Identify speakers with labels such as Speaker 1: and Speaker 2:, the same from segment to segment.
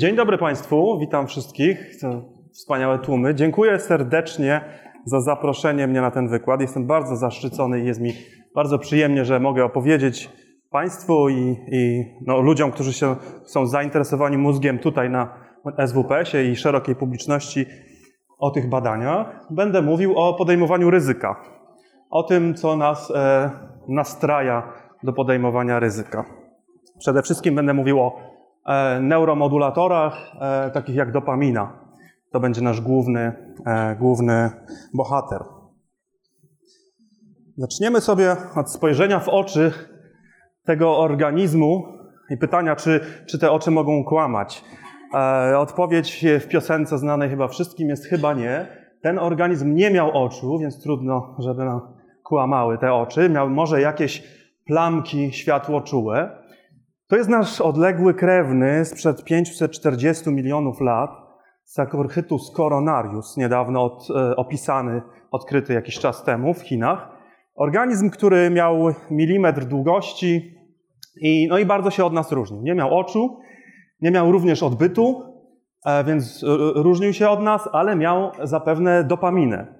Speaker 1: Dzień dobry Państwu, witam wszystkich, wspaniałe tłumy. Dziękuję serdecznie za zaproszenie mnie na ten wykład. Jestem bardzo zaszczycony i jest mi bardzo przyjemnie, że mogę opowiedzieć Państwu i, i no, ludziom, którzy się, są zainteresowani mózgiem tutaj na SWPS-ie i szerokiej publiczności o tych badaniach. Będę mówił o podejmowaniu ryzyka, o tym, co nas e, nastraja do podejmowania ryzyka. Przede wszystkim będę mówił o neuromodulatorach, e, takich jak dopamina. To będzie nasz główny, e, główny bohater. Zaczniemy sobie od spojrzenia w oczy tego organizmu i pytania, czy, czy te oczy mogą kłamać. E, odpowiedź w piosence znanej chyba wszystkim jest chyba nie. Ten organizm nie miał oczu, więc trudno, żeby nam kłamały te oczy. Miał może jakieś plamki światłoczułe. To jest nasz odległy krewny sprzed 540 milionów lat, Saccharhytus coronarius, niedawno od, e, opisany, odkryty jakiś czas temu w Chinach. Organizm, który miał milimetr długości i, no i bardzo się od nas różnił. Nie miał oczu, nie miał również odbytu, e, więc e, różnił się od nas, ale miał zapewne dopaminę.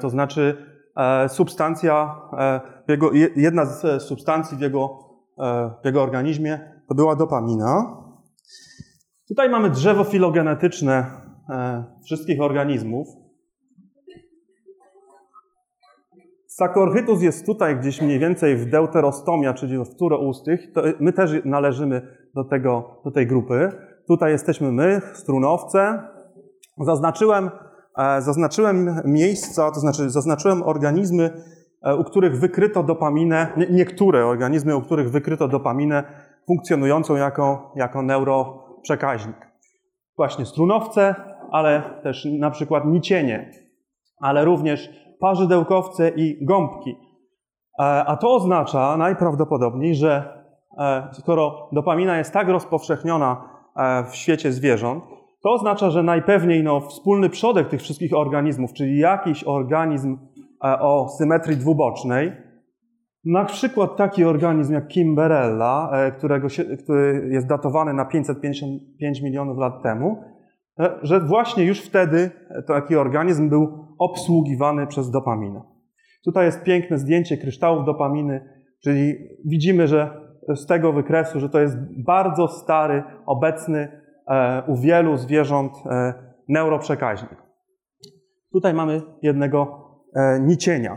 Speaker 1: To znaczy substancja, jego, jedna z substancji w jego, w jego organizmie to była dopamina. Tutaj mamy drzewo filogenetyczne wszystkich organizmów. Sakorchytus jest tutaj gdzieś mniej więcej w deuterostomia, czyli w turoustych. My też należymy do, tego, do tej grupy. Tutaj jesteśmy my, strunowce. Zaznaczyłem, e, zaznaczyłem miejsca, to znaczy zaznaczyłem organizmy, e, u których wykryto dopaminę, niektóre organizmy, u których wykryto dopaminę funkcjonującą jako, jako neuroprzekaźnik. Właśnie strunowce, ale też na przykład nicienie, ale również parzydełkowce i gąbki. E, a to oznacza najprawdopodobniej, że e, skoro dopamina jest tak rozpowszechniona e, w świecie zwierząt, to oznacza, że najpewniej no, wspólny przodek tych wszystkich organizmów, czyli jakiś organizm o symetrii dwubocznej, na przykład taki organizm jak Kimberella, którego się, który jest datowany na 555 milionów lat temu, że właśnie już wtedy taki organizm był obsługiwany przez dopaminę. Tutaj jest piękne zdjęcie kryształów dopaminy, czyli widzimy, że z tego wykresu, że to jest bardzo stary, obecny e, u wielu zwierząt e, neuroprzekaźnik. Tutaj mamy jednego e, nicienia.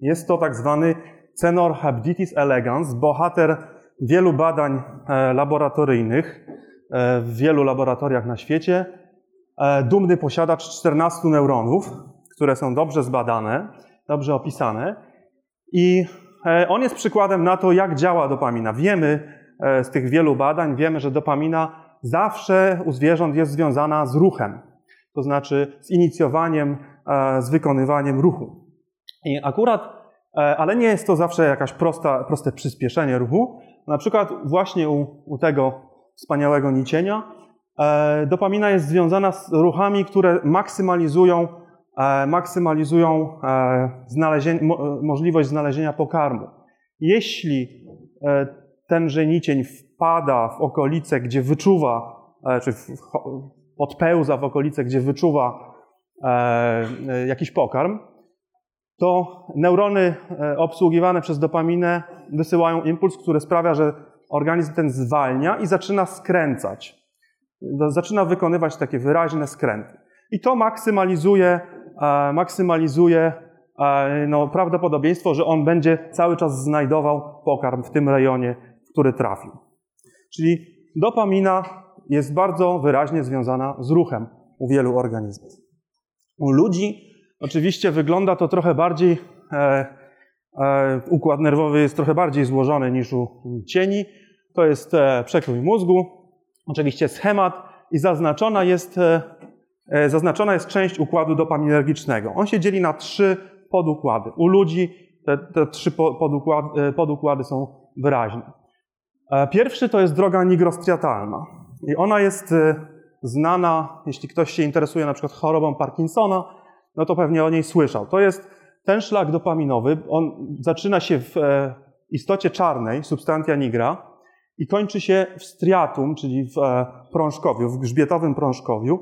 Speaker 1: Jest to tak zwany Cenor habditis elegans, bohater wielu badań laboratoryjnych w wielu laboratoriach na świecie. E, dumny posiadacz 14 neuronów, które są dobrze zbadane, dobrze opisane. I e, on jest przykładem na to, jak działa dopamina. Wiemy e, z tych wielu badań, wiemy, że dopamina zawsze u zwierząt jest związana z ruchem, to znaczy z inicjowaniem, z wykonywaniem ruchu. I akurat, ale nie jest to zawsze jakaś prosta, proste przyspieszenie ruchu. Na przykład właśnie u, u tego wspaniałego nicienia E, dopamina jest związana z ruchami, które maksymalizują, e, maksymalizują e, możliwość znalezienia pokarmu. Jeśli ten żenicień wpada w okolice, gdzie wyczuwa, czy odpełza w okolice, gdzie wyczuwa jakiś pokarm, to neurony obsługiwane przez dopaminę wysyłają impuls, który sprawia, że organizm ten zwalnia i zaczyna skręcać zaczyna wykonywać takie wyraźne skręty. I to maksymalizuje, e, maksymalizuje e, no, prawdopodobieństwo, że on będzie cały czas znajdował pokarm w tym rejonie, w który trafił. Czyli dopamina jest bardzo wyraźnie związana z ruchem u wielu organizmów. U ludzi oczywiście wygląda to trochę bardziej, e, e, układ nerwowy jest trochę bardziej złożony niż u cieni. To jest e, przekrój mózgu, oczywiście schemat i zaznaczona jest, e, e, zaznaczona jest część układu dopaminergicznego. On się dzieli na trzy podukłady. U ludzi te, te trzy podukłady, e, podukłady są wyraźne. Pierwszy to jest droga nigrostriatalna. I ona jest znana, jeśli ktoś się interesuje na przykład chorobą Parkinsona, no to pewnie o niej słyszał. To jest ten szlak dopaminowy. On zaczyna się w istocie czarnej, substantia nigra, i kończy się w striatum, czyli w e, prążkowiu, w grzbietowym prążkowiu.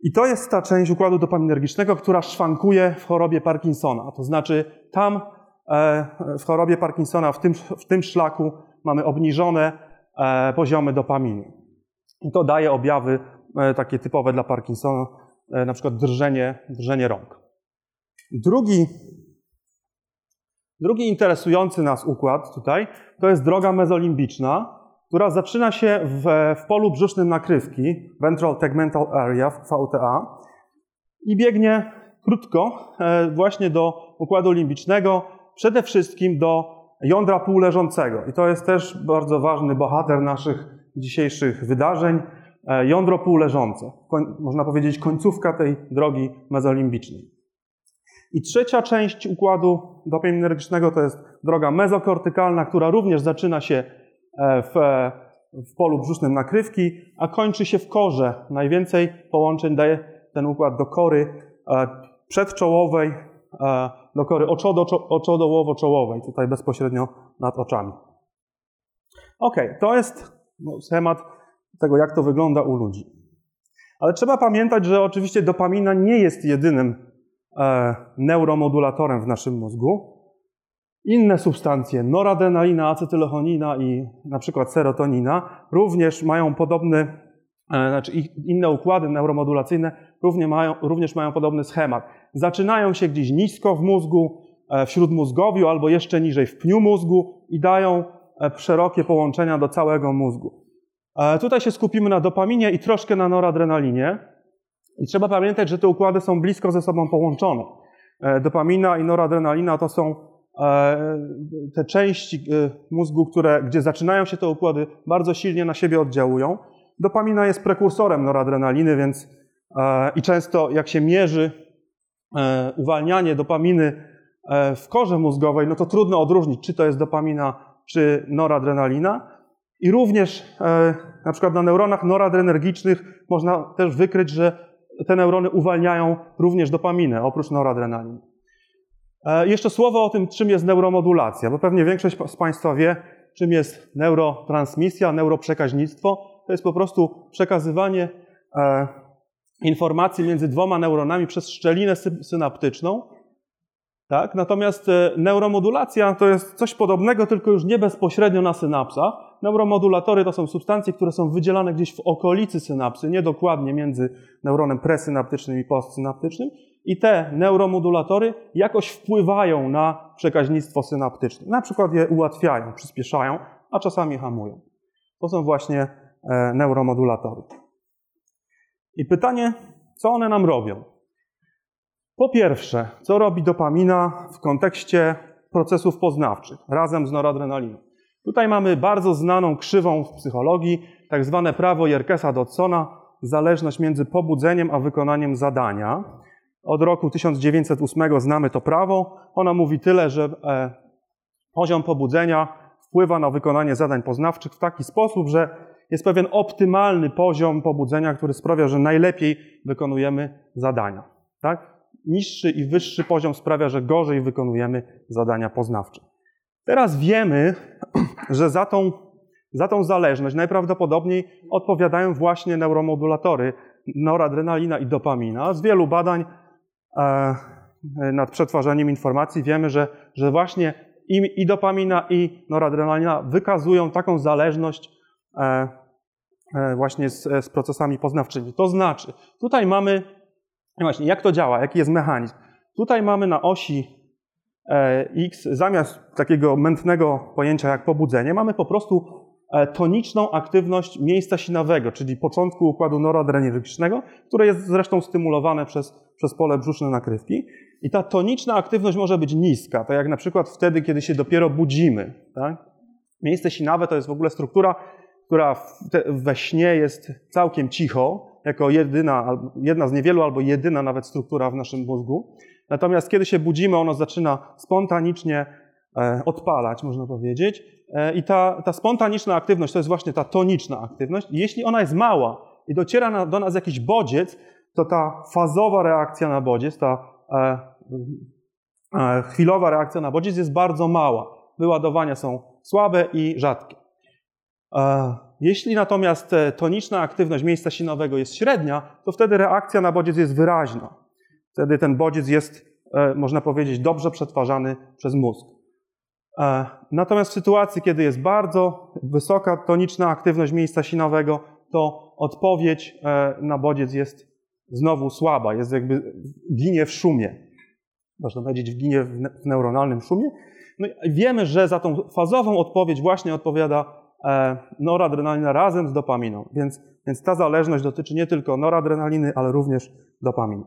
Speaker 1: I to jest ta część układu dopaminergicznego, która szwankuje w chorobie Parkinsona. To znaczy tam e, w chorobie Parkinsona, w tym, w tym szlaku mamy obniżone e, poziomy dopaminy. I to daje objawy takie typowe dla Parkinsona, na przykład drżenie, drżenie rąk. Drugi, drugi interesujący nas układ tutaj to jest droga mezolimbiczna, która zaczyna się w, w polu brzusznym nakrywki, Ventral Tegmental Area, VTA, i biegnie krótko e, właśnie do układu limbicznego, przede wszystkim do jądra półleżącego. I to jest też bardzo ważny bohater naszych dzisiejszych wydarzeń, e, jądro półleżące. Można powiedzieć końcówka tej drogi mezolimbicznej. I trzecia część układu dopaminergicznego to jest droga mezokortykalna, która również zaczyna się e, w, w polu brzusznym nakrywki, a kończy się w korze. Najwięcej połączeń daje ten układ do kory e, przedczołowej, e, do kory oczodołowo-czołowej, tutaj bezpośrednio nad oczami. Ok, to jest no, schemat tego, jak to wygląda u ludzi. Ale trzeba pamiętać, że oczywiście dopamina nie jest jedynym E, neuromodulatorem w naszym mózgu. Inne substancje, noradrenalina, acetylchonina i na przykład serotonina, również mają podobny, e, znaczy inne układy neuromodulacyjne również mają, również mają podobny schemat. Zaczynają się gdzieś nisko w mózgu, e, w śródmózgowiu albo jeszcze niżej w pniu mózgu i dają szerokie połączenia do całego mózgu. Tutaj się skupimy na dopaminie i troszkę na noradrenalinie. I trzeba pamiętać, że te układy są blisko ze sobą połączone. E, dopamina i noradrenalina to są e, te części e, mózgu, które, gdzie zaczynają się te układy, bardzo silnie na siebie oddziałują. Dopamina jest prekursorem noradrenaliny, więc i często jak się mierzy uwalnianie dopaminy w korze mózgowej, no to trudno odróżnić, czy to jest dopamina, czy noradrenalina. I również na przykład na neuronach noradrenergicznych można też wykryć, że te neurony uwalniają również dopaminę, oprócz noradrenaliny. E, jeszcze słowo o tym, czym jest neuromodulacja, bo pewnie większość z Państwa wie, czym jest neurotransmisja, neuroprzekaźnictwo. To jest po prostu przekazywanie e, informacji między dwoma neuronami przez szczelinę synaptyczną. Tak? Natomiast e, neuromodulacja to jest coś podobnego, tylko już nie bezpośrednio na synapsach, Neuromodulatory to są substancje, które są wydzielane gdzieś w okolicy synapsy, nie dokładnie między neuronem presynaptycznym i postsynaptycznym. I te neuromodulatory jakoś wpływają na przekaźnictwo synaptyczne. Na przykład je ułatwiają, przyspieszają, a czasami hamują. To są właśnie e, neuromodulatory. I pytanie, co one nam robią? Po pierwsze, co robi dopamina w kontekście procesów poznawczych razem z noradrenaliną? Tutaj mamy bardzo znaną krzywą w psychologii, tak zwane prawo Jerkesa-Dodsona, zależność między pobudzeniem a wykonaniem zadania. Od roku 1908 znamy to prawo. Ono mówi tyle, że e, poziom pobudzenia wpływa na wykonanie zadań poznawczych w taki sposób, że jest pewien optymalny poziom pobudzenia, który sprawia, że najlepiej wykonujemy zadania. Tak? Niższy i wyższy poziom sprawia, że gorzej wykonujemy zadania poznawcze. Teraz wiemy, że za tą, za tą zależność najprawdopodobniej odpowiadają właśnie neuromodulatory noradrenalina i dopamina. Z wielu badań e, nad przetwarzaniem informacji wiemy, że, że właśnie i, i dopamina, i noradrenalina wykazują taką zależność e, e, właśnie z, z procesami poznawczymi. To znaczy, tutaj mamy, właśnie, jak to działa, jaki jest mechanizm. Tutaj mamy na osi X, zamiast takiego mętnego pojęcia jak pobudzenie, mamy po prostu e, toniczną aktywność miejsca sinawego, czyli początku układu noradrenergicznego, które jest zresztą stymulowane przez, przez pole brzuszne nakrywki. I ta toniczna aktywność może być niska, tak jak na przykład wtedy, kiedy się dopiero budzimy. Tak? Miejsce sinawe to jest w ogóle struktura, która we śnie jest całkiem cicho, jako jedyna, jedna z niewielu albo jedyna nawet struktura w naszym mózgu. Natomiast kiedy się budzimy, ono zaczyna spontanicznie e, odpalać, można powiedzieć. E, I ta, ta spontaniczna aktywność to jest właśnie ta toniczna aktywność. Jeśli ona jest mała i dociera do nas jakiś bodziec, to ta fazowa reakcja na bodziec, ta e, chwilowa reakcja na bodziec jest bardzo mała. Wyładowania są słabe i rzadkie. Jeśli natomiast toniczna aktywność miejsca sinowego jest średnia, to wtedy reakcja na bodziec jest wyraźna. Wtedy ten bodziec jest, e, można powiedzieć, dobrze przetwarzany przez mózg. E, natomiast w sytuacji, kiedy jest bardzo wysoka toniczna aktywność miejsca sinowego, to odpowiedź na bodziec jest znowu słaba, jest jakby ginie w szumie. Można powiedzieć, ginie w neuronalnym szumie. No wiemy, że za tą fazową odpowiedź właśnie odpowiada E, noradrenalina razem z dopaminą. Więc, więc ta zależność dotyczy nie tylko noradrenaliny, ale również dopaminy.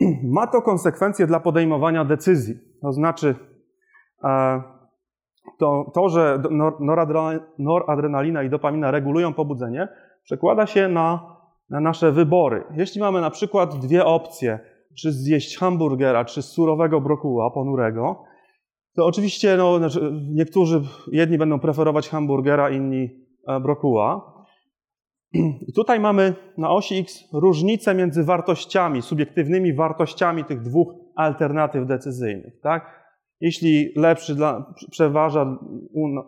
Speaker 1: Ma to konsekwencje dla podejmowania decyzji. To znaczy, e, to, to że noradrenalina i dopamina regulują pobudzenie, przekłada się na, na nasze wybory. Jeśli mamy na przykład dwie opcje, czy zjeść hamburgera, czy surowego brokuła ponurego, to oczywiście no, znaczy, niektórzy, jedni będą preferować hamburgera, inni e, brokuła. I tutaj mamy na osi X różnicę między wartościami, subiektywnymi wartościami tych dwóch alternatyw decyzyjnych. Tak? Jeśli lepszy dla, przeważa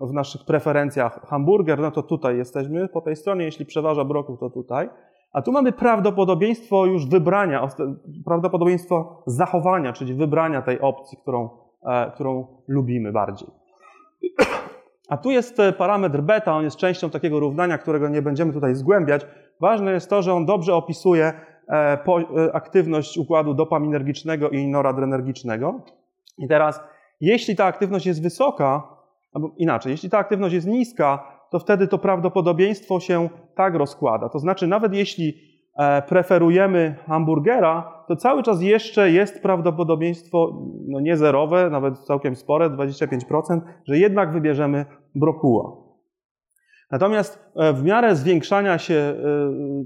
Speaker 1: w naszych preferencjach hamburger, no to tutaj jesteśmy po tej stronie, jeśli przeważa brokuł, to tutaj. A tu mamy prawdopodobieństwo już wybrania, prawdopodobieństwo zachowania, czyli wybrania tej opcji, którą E, którą lubimy bardziej. A tu jest e, parametr beta, on jest częścią takiego równania, którego nie będziemy tutaj zgłębiać. Ważne jest to, że on dobrze opisuje e, aktywność układu dopaminergicznego i noradrenergicznego. I teraz, jeśli ta aktywność jest wysoka, albo inaczej, jeśli ta aktywność jest niska, to wtedy to prawdopodobieństwo się tak rozkłada. To znaczy, nawet jeśli E, preferujemy hamburgera, to cały czas jeszcze jest prawdopodobieństwo no nie zerowe, nawet całkiem spore, 25%, że jednak wybierzemy brokuła. Natomiast e, w miarę zwiększania się e,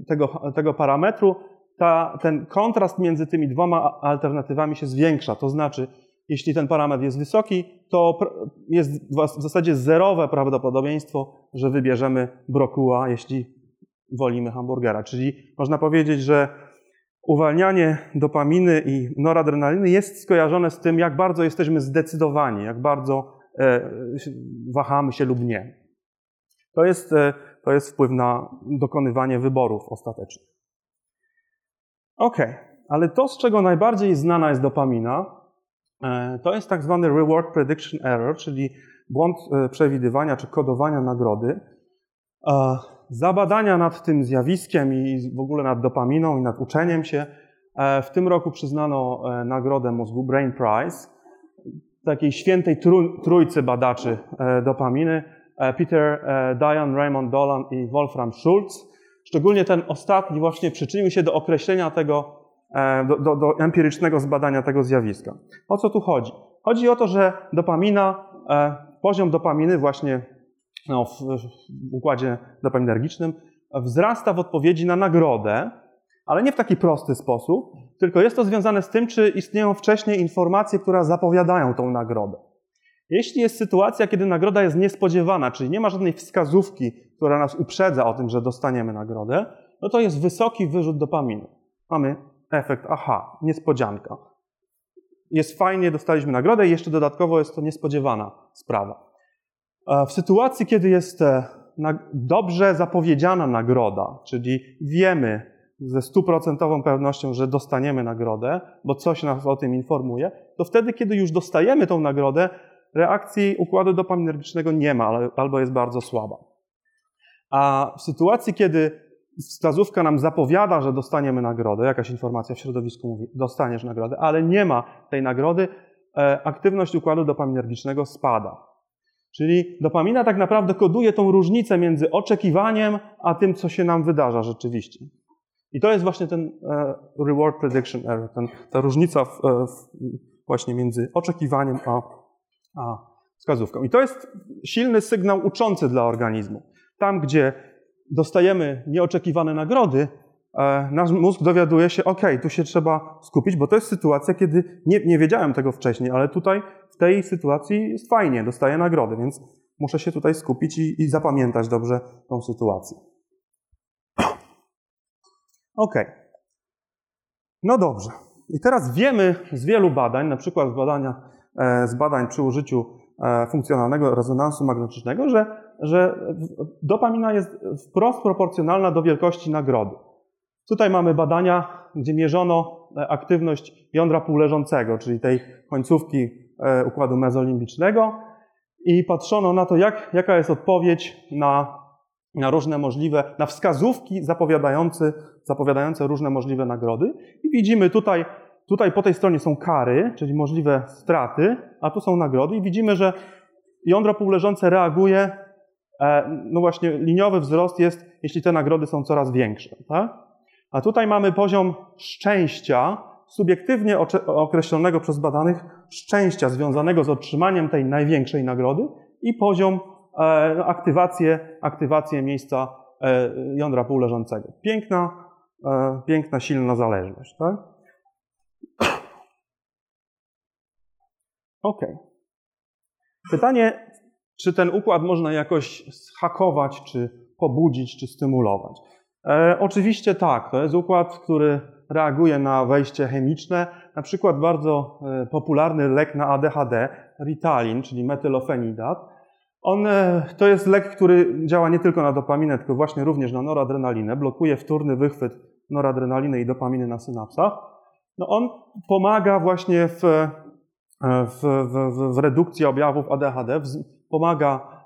Speaker 1: tego, tego parametru, ta, ten kontrast między tymi dwoma alternatywami się zwiększa. To znaczy, jeśli ten parametr jest wysoki, to jest w zasadzie zerowe prawdopodobieństwo, że wybierzemy brokuła, jeśli wolimy hamburgera. Czyli można powiedzieć, że uwalnianie dopaminy i noradrenaliny jest skojarzone z tym, jak bardzo jesteśmy zdecydowani, jak bardzo e, wahamy się lub nie. To jest, e, to jest wpływ na dokonywanie wyborów ostatecznych. Ok, ale to, z czego najbardziej znana jest dopamina, e, to jest tak zwany reward prediction error, czyli błąd przewidywania czy kodowania nagrody. Zabadania nad tym zjawiskiem i w ogóle nad dopaminą i nad uczeniem się. E, w tym roku przyznano e, nagrodę mózgu Brain Prize takiej świętej trójcy badaczy e, dopaminy Peter Diane, Raymond Dolan i Wolfram Schulz. Szczególnie ten ostatni właśnie przyczynił się do określenia tego, do, do, do empirycznego zbadania tego zjawiska. O co tu chodzi? Chodzi o to, że dopamina, poziom dopaminy właśnie no, w, układzie dopaminergicznym wzrasta w odpowiedzi na nagrodę, ale nie w taki prosty sposób, tylko jest to związane z tym, czy istnieją wcześniej informacje, które zapowiadają tą nagrodę. Jeśli jest sytuacja, kiedy nagroda jest niespodziewana, czyli nie ma żadnej wskazówki, która nas uprzedza o tym, że dostaniemy nagrodę, no to jest wysoki wyrzut dopaminy. Mamy efekt aha, niespodzianka. Jest fajnie, dostaliśmy nagrodę i jeszcze dodatkowo jest to niespodziewana sprawa. W sytuacji, kiedy jest e, dobrze zapowiedziana nagroda, czyli wiemy ze stuprocentową pewnością, że dostaniemy nagrodę, bo coś nas o tym informuje, to wtedy, kiedy już dostajemy tą nagrodę, reakcji układu dopaminergicznego nie ma albo jest bardzo słaba. A w sytuacji, kiedy wskazówka nam zapowiada, że dostaniemy nagrodę, jakaś informacja w środowisku mówi, dostaniesz nagrodę, ale nie ma tej nagrody, e, aktywność układu dopaminergicznego spada. Czyli dopamina tak naprawdę koduje tą różnicę między oczekiwaniem, a tym, co się nam wydarza rzeczywiście. I to jest właśnie ten e, reward prediction error, ten, ta różnica w, e, w, właśnie między oczekiwaniem a, a wskazówką. I to jest silny sygnał uczący dla organizmu. Tam, gdzie dostajemy nieoczekiwane nagrody, nasz mózg dowiaduje się, ok, tu się trzeba skupić, bo to jest sytuacja, kiedy nie, nie wiedziałem tego wcześniej, ale tutaj w tej sytuacji jest fajnie, dostaję nagrody, więc muszę się tutaj skupić i, i zapamiętać dobrze tą sytuację. Ok. No dobrze. I teraz wiemy z wielu badań, na przykład z, badania, e, z badań przy użyciu e, funkcjonalnego rezonansu magnetycznego, że że dopamina jest wprost proporcjonalna do wielkości nagrody. Tutaj mamy badania, gdzie mierzono e, aktywność jądra półleżącego, czyli tej końcówki e, układu mezolimbicznego i patrzono na to, jak, jaka jest odpowiedź na, na różne możliwe, na wskazówki zapowiadające, zapowiadające różne możliwe nagrody. I widzimy tutaj, tutaj po tej stronie są kary, czyli możliwe straty, a tu są nagrody i widzimy, że jądro półleżące reaguje, e, no właśnie liniowy wzrost jest, jeśli te nagrody są coraz większe. Tak? A tutaj mamy poziom szczęścia, subiektywnie określonego przez badanych szczęścia związanego z otrzymaniem tej największej nagrody i poziom e, aktywację, aktywację miejsca e, jądra półleżącego. Piękna, e, piękna, silna zależność. Tak? Ok. Pytanie, czy ten układ można jakoś zhakować, czy pobudzić, czy stymulować? E, oczywiście tak. To jest układ, który reaguje na wejście chemiczne. Na przykład bardzo e, popularny lek na ADHD, Ritalin, czyli metylofenidat. On e, to jest lek, który działa nie tylko na dopaminę, tylko właśnie również na noradrenalinę. Blokuje wtórny wychwyt noradrenaliny i dopaminy na synapsach. No on pomaga właśnie w, e, w, w, w redukcji objawów ADHD, pomaga,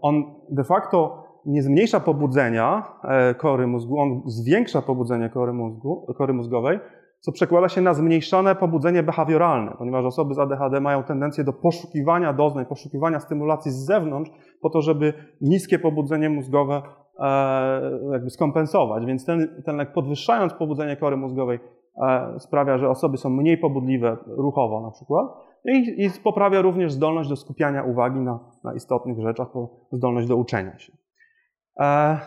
Speaker 1: on de facto nie zmniejsza pobudzenia e, kory mózgu, on zwiększa pobudzenie kory, mózgu, kory mózgowej, co przekłada się na zmniejszone pobudzenie behawioralne, ponieważ osoby z ADHD mają tendencję do poszukiwania doznań, poszukiwania stymulacji z zewnątrz, po to, żeby niskie pobudzenie mózgowe e, jakby skompensować. Więc ten, ten lek podwyższając pobudzenie kory mózgowej e, sprawia, że osoby są mniej pobudliwe ruchowo na przykład i, i poprawia również zdolność do skupiania uwagi na, na istotnych rzeczach, zdolność do uczenia się. E,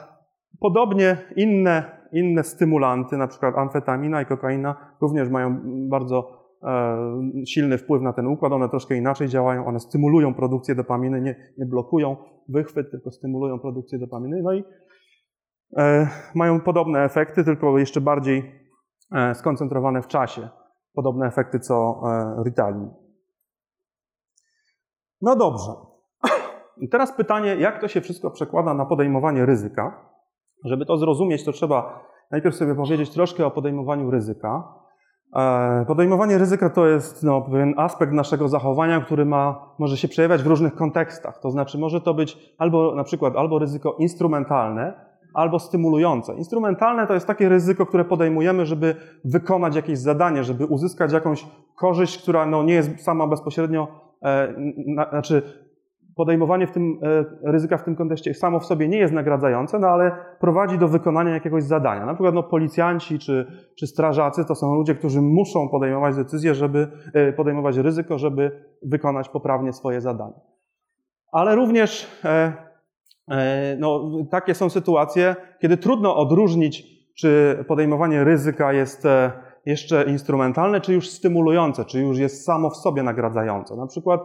Speaker 1: podobnie inne, inne stymulanty, na przykład amfetamina i kokaina, również mają bardzo e, silny wpływ na ten układ. One troszkę inaczej działają, one stymulują produkcję dopaminy, nie, nie blokują wychwyt, tylko stymulują produkcję dopaminy. No i e, mają podobne efekty, tylko jeszcze bardziej skoncentrowane w czasie. Podobne efekty co Ritalin. No dobrze. I teraz pytanie, jak to się wszystko przekłada na podejmowanie ryzyka? Żeby to zrozumieć, to trzeba najpierw sobie powiedzieć troszkę o podejmowaniu ryzyka. E, podejmowanie ryzyka to jest no, pewien aspekt naszego zachowania, który ma, może się przejawiać w różnych kontekstach. To znaczy, może to być albo na przykład albo ryzyko instrumentalne, albo stymulujące. Instrumentalne to jest takie ryzyko, które podejmujemy, żeby wykonać jakieś zadanie, żeby uzyskać jakąś korzyść, która no, nie jest sama bezpośrednio, e, na, znaczy podejmowanie w tym, e, ryzyka w tym kontekście samo w sobie nie jest nagradzające, no ale prowadzi do wykonania jakiegoś zadania. Na przykład no, policjanci czy, czy strażacy to są ludzie, którzy muszą podejmować decyzje, żeby e, podejmować ryzyko, żeby wykonać poprawnie swoje zadanie. Ale również e, no, takie są sytuacje, kiedy trudno odróżnić, czy podejmowanie ryzyka jest jeszcze instrumentalne, czy już stymulujące, czy już jest samo w sobie nagradzające. Na przykład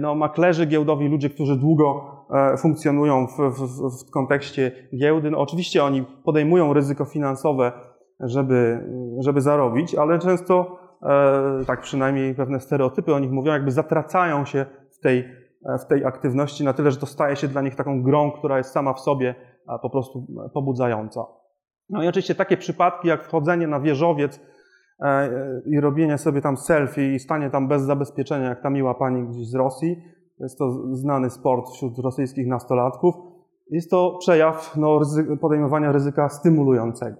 Speaker 1: no, maklerzy giełdowi, ludzie, którzy długo e, funkcjonują w, w, w kontekście giełdy, no, oczywiście oni podejmują ryzyko finansowe, żeby, żeby zarobić, ale często, e, tak przynajmniej pewne stereotypy o nich mówią, jakby zatracają się w tej, w tej aktywności na tyle, że to staje się dla nich taką grą, która jest sama w sobie po prostu pobudzająca. No i oczywiście takie przypadki jak wchodzenie na wieżowiec, E, i robienie sobie tam selfie i stanie tam bez zabezpieczenia, jak ta miła pani gdzieś z Rosji. Jest to znany sport wśród rosyjskich nastolatków. Jest to przejaw no, podejmowania ryzyka stymulującego.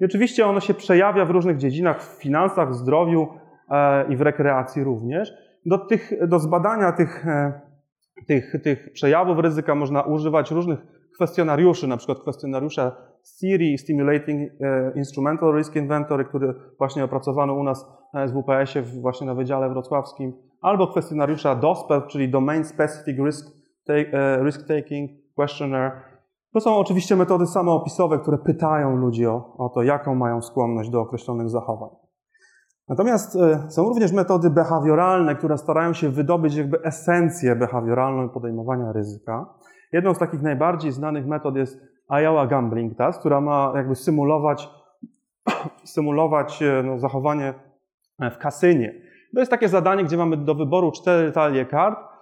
Speaker 1: I oczywiście ono się przejawia w różnych dziedzinach, w finansach, w zdrowiu e, i w rekreacji również. Do, tych, do zbadania tych, e, tych, tych przejawów ryzyka można używać różnych kwestionariuszy, na przykład kwestionariusza Siri Stimulating e, Instrumental Risk Inventory, który właśnie opracowano u nas na SWPS-ie, właśnie na Wydziale Wrocławskim, albo kwestionariusza DOSPER, czyli Domain Specific Risk, e, Risk Taking Questionnaire. To są oczywiście metody samoopisowe, które pytają ludzi o, o to, jaką mają skłonność do określonych zachowań. Natomiast e, są również metody behawioralne, które starają się wydobyć jakby esencję behawioralną podejmowania ryzyka. Jedną z takich najbardziej znanych metod jest Ayala Gambling Task, która ma jakby symulować, symulować e, no, zachowanie w kasynie. To jest takie zadanie, gdzie mamy do wyboru cztery talie kart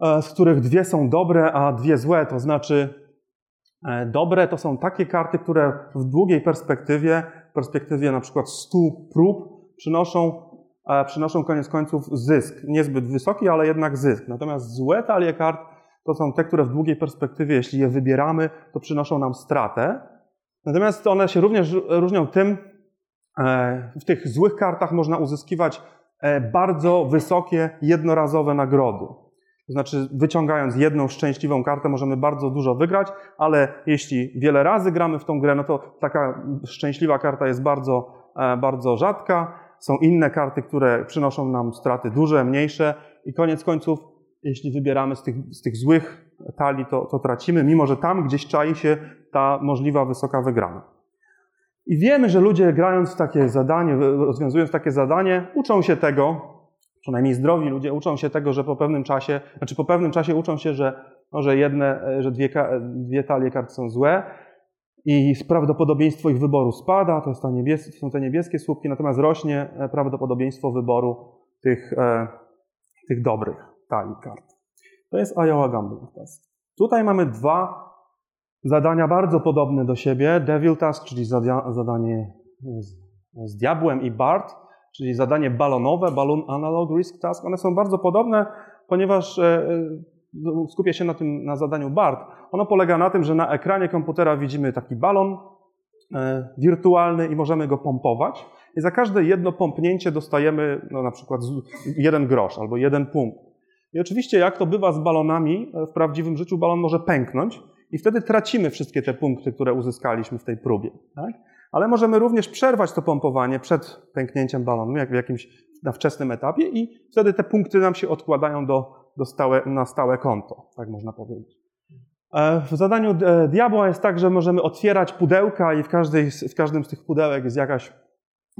Speaker 1: z których dwie są dobre, a dwie złe. To znaczy, dobre to są takie karty, które w długiej perspektywie, perspektywie na przykład 100 prób, przynoszą, przynoszą koniec końców zysk. Niezbyt wysoki, ale jednak zysk. Natomiast złe talie kart to są te, które w długiej perspektywie, jeśli je wybieramy, to przynoszą nam stratę. Natomiast one się również różnią tym, e, w tych złych kartach można uzyskiwać e, bardzo wysokie, jednorazowe nagrody. To znaczy, wyciągając jedną szczęśliwą kartę, możemy bardzo dużo wygrać, ale jeśli wiele razy gramy w tą grę, no to taka szczęśliwa karta jest bardzo, e, bardzo rzadka. Są inne karty, które przynoszą nam straty duże, mniejsze i koniec końców jeśli wybieramy z tych, z tych złych talii, to, to tracimy, mimo że tam gdzieś czai się ta możliwa wysoka wygrana. I wiemy, że ludzie grając w takie zadanie, rozwiązując takie zadanie, uczą się tego, przynajmniej zdrowi ludzie uczą się tego, że po pewnym czasie, znaczy po pewnym czasie uczą się, że, no, że jedne, że dwie, dwie talie kart są złe i prawdopodobieństwo ich wyboru spada, to, niebies, są te niebieskie słupki, natomiast rośnie prawdopodobieństwo wyboru tych, e, tych dobrych talii kart. To jest Iowa Gambling Test. Tutaj mamy dwa zadania bardzo podobne do siebie. Devil Task, czyli zadanie z, diabłem i Bart, czyli zadanie balonowe, Balloon Analog Risk Task. One są bardzo podobne, ponieważ e, e, skupię się na tym, na zadaniu BART. Ono polega na tym, że na ekranie komputera widzimy taki balon e, wirtualny i możemy go pompować. I za każde jedno pompnięcie dostajemy no, na przykład jeden grosz albo jeden punkt. I oczywiście, jak to bywa z balonami, e, w prawdziwym życiu balon może pęknąć i wtedy tracimy wszystkie te punkty, które uzyskaliśmy w tej próbie. Tak? Ale możemy również przerwać to pompowanie przed pęknięciem balonu, jak w jakimś na wczesnym etapie i wtedy te punkty nam się odkładają do, do stałe, na stałe konto, tak można powiedzieć. E, w zadaniu e, diabła jest tak, że możemy otwierać pudełka i w, każdej, w każdym z tych pudełek jest jakaś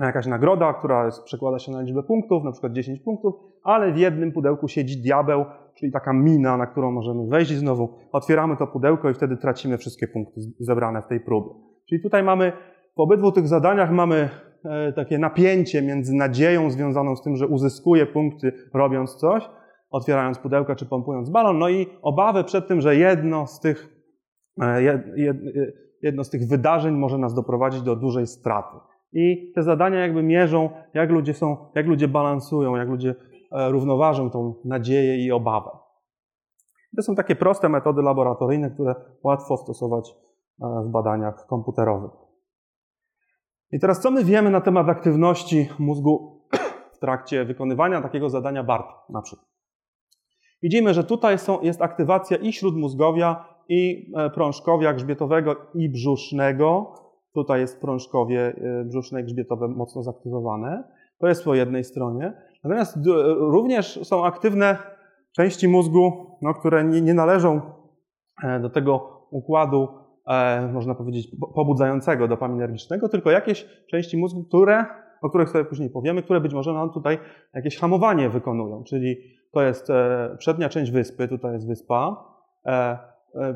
Speaker 1: jakaś nagroda, która przekłada się na liczbę punktów, na przykład 10 punktów, ale w jednym pudełku siedzi diabeł, czyli taka mina, na którą możemy wejść i znowu otwieramy to pudełko i wtedy tracimy wszystkie punkty zebrane w tej próbie. Czyli tutaj mamy, w obydwu tych zadaniach mamy e, takie napięcie między nadzieją związaną z tym, że uzyskuję punkty robiąc coś, otwierając pudełka czy pompując balon, no i obawę przed tym, że jedno z tych, e, jedno z tych wydarzeń może nas doprowadzić do dużej straty. I te zadania jakby mierzą, jak ludzie są, jak ludzie balansują, jak ludzie e, równoważą tą nadzieję i obawę. To są takie proste metody laboratoryjne, które łatwo stosować e, w badaniach komputerowych. I teraz co my wiemy na temat aktywności mózgu w trakcie wykonywania takiego zadania BART na przykład? Widzimy, że tutaj są, jest aktywacja i śródmózgowia, i e, prążkowia grzbietowego, i brzusznego, Tutaj jest prążkowie e, brzuszne i grzbietowe mocno zaktywowane. To jest po jednej stronie. Natomiast również są aktywne części mózgu, no, które nie, nie należą e, do tego układu, e, można powiedzieć, pobudzającego dopaminergicznego, tylko jakieś części mózgu, które, o których sobie później powiemy, które być może nam tutaj jakieś hamowanie wykonują. Czyli to jest przednia część wyspy, tutaj jest wyspa,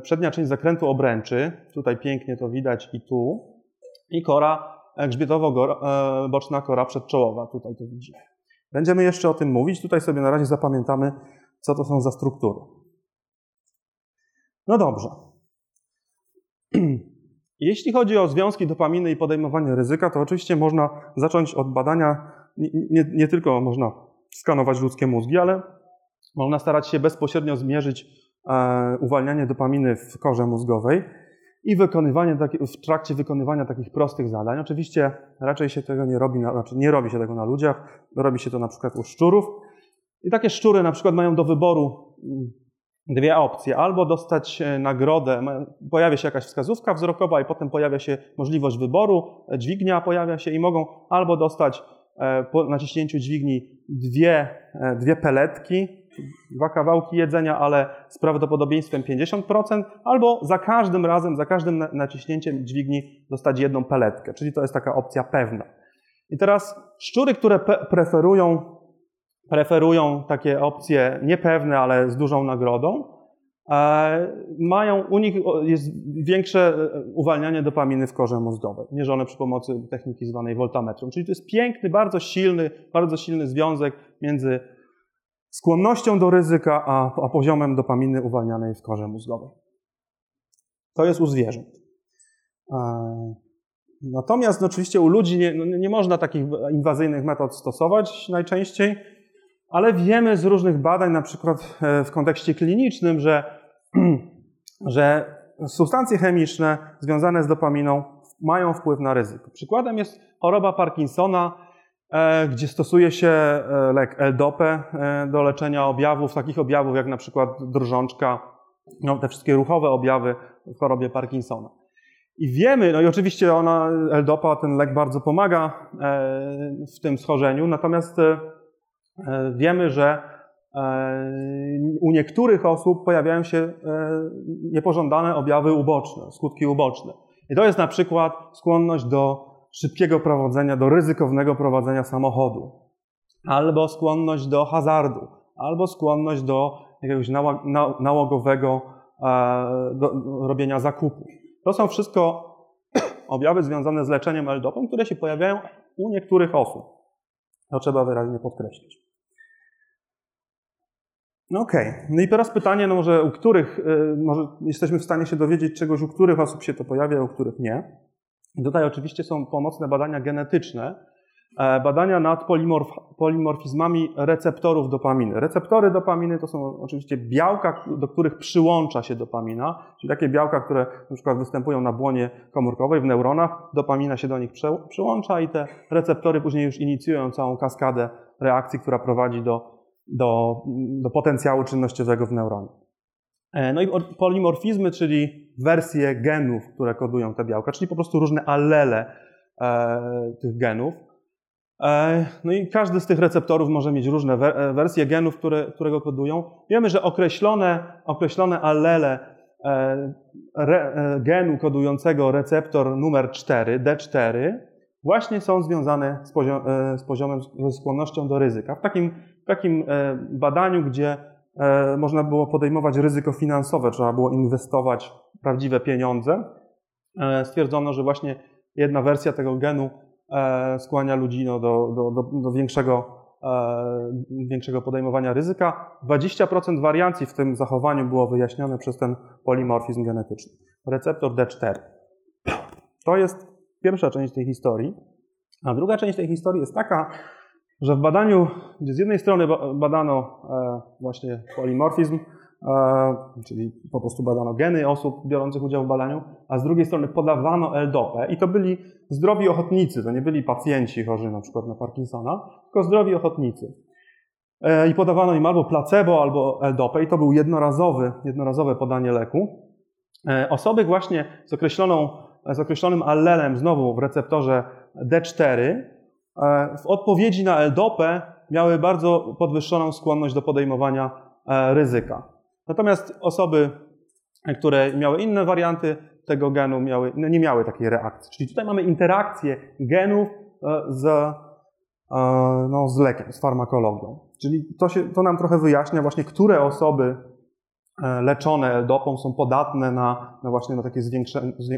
Speaker 1: przednia część zakrętu obręczy, tutaj pięknie to widać i tu, i kora grzbietowo-boczna kora przedczołowa. Tutaj to widzimy. Będziemy jeszcze o tym mówić. Tutaj sobie na razie zapamiętamy, co to są za struktury. No dobrze. Jeśli chodzi o związki dopaminy i podejmowanie ryzyka, to oczywiście można zacząć od badania, nie, nie, tylko można skanować ludzkie mózgi, ale można starać się bezpośrednio zmierzyć e, uwalnianie dopaminy w korze mózgowej i wykonywanie w trakcie wykonywania takich prostych zadań. Oczywiście raczej się tego nie robi, na, znaczy nie robi się tego na ludziach, robi się to na przykład u szczurów. I takie szczury na przykład mają do wyboru mm, dwie opcje. Albo dostać e, nagrodę, pojawia się jakaś wskazówka wzrokowa i potem pojawia się możliwość wyboru, e, dźwignia pojawia się i mogą albo dostać e, po naciśnięciu dźwigni dwie, dwie peletki, dwa kawałki jedzenia, ale z prawdopodobieństwem 50%, albo za każdym razem, za każdym naciśnięciem dźwigni dostać jedną peletkę, czyli to jest taka opcja pewna. I teraz szczury, które preferują, preferują takie opcje niepewne, ale z dużą nagrodą, e, mają, u nich jest większe e, uwalnianie dopaminy w korze mózgowej, mierzone przy pomocy techniki zwanej voltametrą. Czyli to jest piękny, bardzo silny, bardzo silny związek między skłonnością do ryzyka, a, a poziomem dopaminy uwalnianej w korze mózgowej. To jest u zwierząt. Natomiast no, oczywiście u ludzi nie, no, nie można takich inwazyjnych metod stosować najczęściej, ale wiemy z różnych badań, na przykład e, w kontekście klinicznym, że, że substancje chemiczne związane z dopaminą mają wpływ na ryzyko. Przykładem jest choroba Parkinsona, e, gdzie stosuje się e, lek L-DOPE do leczenia objawów, takich objawów jak na przykład drżączka, no, te wszystkie ruchowe objawy w chorobie Parkinsona. I wiemy, no i oczywiście ona, L-DOPA, ten lek bardzo pomaga w tym schorzeniu, natomiast E, wiemy, że e, u niektórych osób pojawiają się e, niepożądane objawy uboczne, skutki uboczne. I to jest na przykład skłonność do szybkiego prowadzenia, do ryzykownego prowadzenia samochodu, albo skłonność do hazardu, albo skłonność do jakiegoś nałogowego do robienia zakupów. To są wszystko objawy związane z leczeniem L-dopą, które się pojawiają u niektórych osób. To trzeba wyraźnie podkreślić. No okej. Okay. No i teraz pytanie, no może u których, y, może jesteśmy w stanie się dowiedzieć czegoś, u których osób się to pojawia, u których nie. I tutaj oczywiście są pomocne badania genetyczne, e, badania nad polimorf, polimorfizmami receptorów dopaminy. Receptory dopaminy to są oczywiście białka, do których przyłącza się dopamina, czyli takie białka, które na przykład występują na błonie komórkowej, w neuronach, dopamina się do nich przyłącza i te receptory później już inicjują całą kaskadę reakcji, która prowadzi do do, do potencjału czynnościowego w neuronie. E, no i polimorfizmy, czyli wersje genów, które kodują te białka, czyli po prostu różne allele e, tych genów. E, no i każdy z tych receptorów może mieć różne wersje genów, które, które go kodują. Wiemy, że określone, określone allele genu kodującego receptor numer 4, D4, właśnie są związane z, poziom, z poziomem, ze skłonnością do ryzyka. W takim w takim badaniu, gdzie można było podejmować ryzyko finansowe, trzeba było inwestować prawdziwe pieniądze, e, stwierdzono, że właśnie jedna wersja tego genu skłania ludzi no, do, do, do, do większego, większego podejmowania ryzyka. 20% wariancji w tym zachowaniu było wyjaśnione przez ten polimorfizm genetyczny. Receptor D4. To jest pierwsza część tej historii. A druga część tej historii jest taka, że w badaniu, gdzie z jednej strony badano e, właśnie polimorfizm, e, czyli po prostu badano geny osób biorących udział w badaniu, a z drugiej strony podawano L-dopę i to byli zdrowi ochotnicy, to nie byli pacjenci chorzy na przykład na Parkinsona, tylko zdrowi ochotnicy. E, I podawano im albo placebo, albo L-dopę i to był jednorazowy, jednorazowe podanie leku. Osoby właśnie z, określoną, z określonym allelem znowu w receptorze D4 E, w odpowiedzi na L-dopę miały bardzo podwyższoną skłonność do podejmowania e, ryzyka. Natomiast osoby, które miały inne warianty tego genu, miały, no nie miały takiej reakcji. Czyli tutaj mamy interakcję genów e, z, no, z lekiem, z farmakologią. Czyli to, się, to nam trochę wyjaśnia właśnie, które osoby leczone L-dopą są podatne na, na właśnie na takie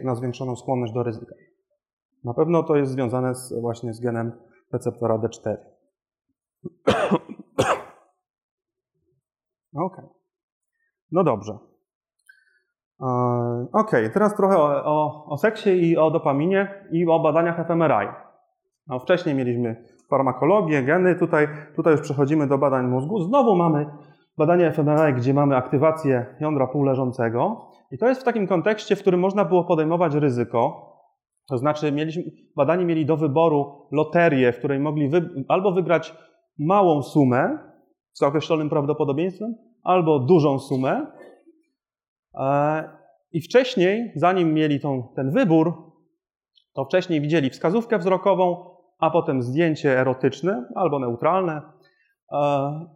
Speaker 1: na zwiększoną skłonność do ryzyka. Na pewno to jest związane z, właśnie z genem receptora D4. Ok. No dobrze. E, ok, teraz trochę o, o, o, seksie i o dopaminie i o badaniach fMRI. No, wcześniej mieliśmy farmakologię, geny, tutaj, tutaj już przechodzimy do badań mózgu. Znowu mamy badanie fMRI, gdzie mamy aktywację jądra półleżącego. I to jest w takim kontekście, w którym można było podejmować ryzyko, to znaczy, mieliśmy, badani mieli do wyboru loterię, w której mogli wy, albo wygrać małą sumę z określonym prawdopodobieństwem, albo dużą sumę. E, I wcześniej, zanim mieli tą, ten wybór, to wcześniej widzieli wskazówkę wzrokową, a potem zdjęcie erotyczne albo neutralne. E,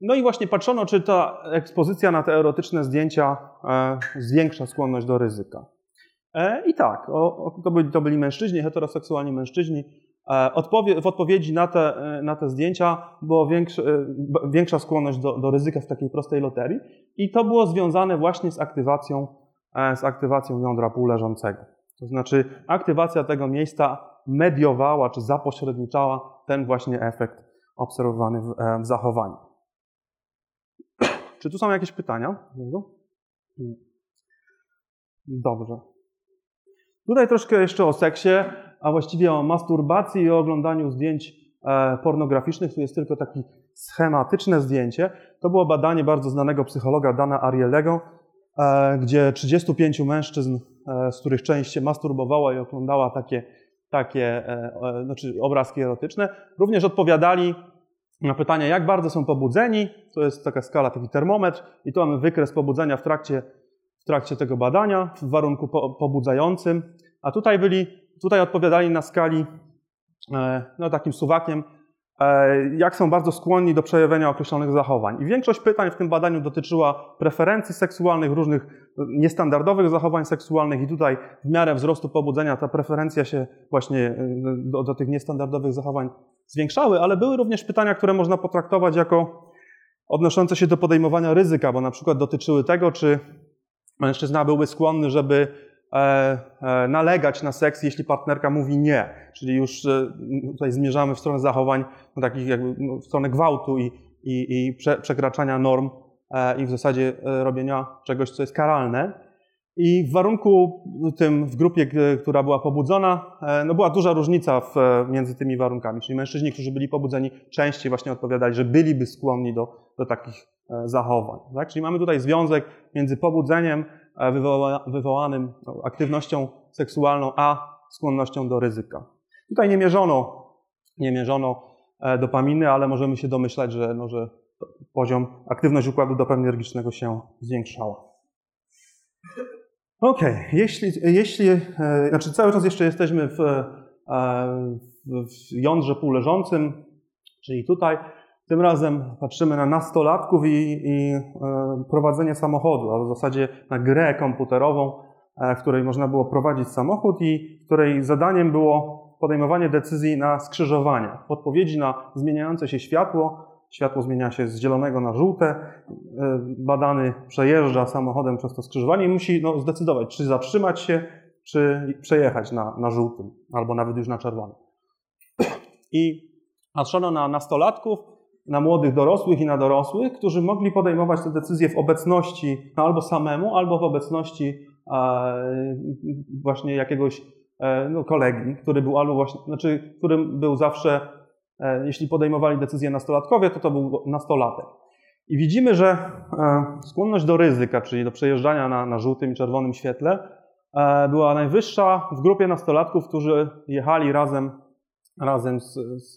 Speaker 1: no i właśnie patrzono, czy ta ekspozycja na te erotyczne zdjęcia e, zwiększa skłonność do ryzyka. E, I tak, to byli, to byli mężczyźni, heteroseksualni mężczyźni. E, w odpowiedzi na te, e, na te zdjęcia była większa, większa skłonność do, do ryzyka w takiej prostej loterii i to było związane właśnie z aktywacją, z aktywacją jądra półleżącego. To znaczy aktywacja tego miejsca mediowała czy zapośredniczała ten właśnie efekt obserwowany w, w zachowaniu. Czy tu są jakieś pytania? Dobrze. Tutaj troszkę jeszcze o seksie, a właściwie o masturbacji i o oglądaniu zdjęć e, pornograficznych. Tu jest tylko takie schematyczne zdjęcie. To było badanie bardzo znanego psychologa Dana Arielego, e, gdzie 35 mężczyzn, e, z których część się masturbowała i oglądała takie, takie znaczy obrazki erotyczne, również odpowiadali na pytanie, jak bardzo są pobudzeni. To jest taka skala, taki termometr, i tu mamy wykres pobudzenia w trakcie trakcie tego badania w warunku po, pobudzającym, a tutaj byli, tutaj odpowiadali na skali, e, no takim suwakiem, e, jak są bardzo skłonni do przejawienia określonych zachowań. I większość pytań w tym badaniu dotyczyła preferencji seksualnych, różnych niestandardowych zachowań seksualnych i tutaj w miarę wzrostu pobudzenia ta preferencja się właśnie e, do, do tych niestandardowych zachowań zwiększały, ale były również pytania, które można potraktować jako odnoszące się do podejmowania ryzyka, bo na przykład dotyczyły tego, czy mężczyzna byłby skłonny, żeby e, e, nalegać na seks, jeśli partnerka mówi nie. Czyli już e, tutaj zmierzamy w stronę zachowań, no, takich jakby no, w stronę gwałtu i, i, i prze, przekraczania norm i w zasadzie robienia czegoś, co jest karalne. I w warunku tym, w grupie, która była pobudzona, no była duża różnica w, między tymi warunkami. Czyli mężczyźni, którzy byli pobudzeni, częściej właśnie odpowiadali, że byliby skłonni do, do takich zachowań. Tak? Czyli mamy tutaj związek między pobudzeniem e, wywoła, wywołanym no, aktywnością seksualną, a skłonnością do ryzyka. Tutaj nie mierzono, nie mierzono e, dopaminy, ale możemy się domyślać, że, no, że poziom, aktywność układu dopaminergicznego się zwiększała. Ok, jeśli, jeśli znaczy cały czas jeszcze jesteśmy w, w jądrze półleżącym, czyli tutaj, tym razem patrzymy na nastolatków i, i e, prowadzenie samochodu, a w zasadzie na grę komputerową, e, w której można było prowadzić samochód i której zadaniem było podejmowanie decyzji na skrzyżowaniach, odpowiedzi na zmieniające się światło. Światło zmienia się z zielonego na żółte. E, badany przejeżdża samochodem przez to skrzyżowanie i musi no, zdecydować, czy zatrzymać się, czy przejechać na, na żółtym, albo nawet już na czerwonym. I patrzono na nastolatków, na młodych dorosłych i na dorosłych, którzy mogli podejmować te decyzje w obecności no albo samemu, albo w obecności e, właśnie jakiegoś e, no, kolegi, który był albo właśnie, znaczy, którym był zawsze, e, jeśli podejmowali decyzje nastolatkowie, to to był nastolatek. I widzimy, że e, skłonność do ryzyka, czyli do przejeżdżania na, na żółtym i czerwonym świetle, e, była najwyższa w grupie nastolatków, którzy jechali razem, razem z, z,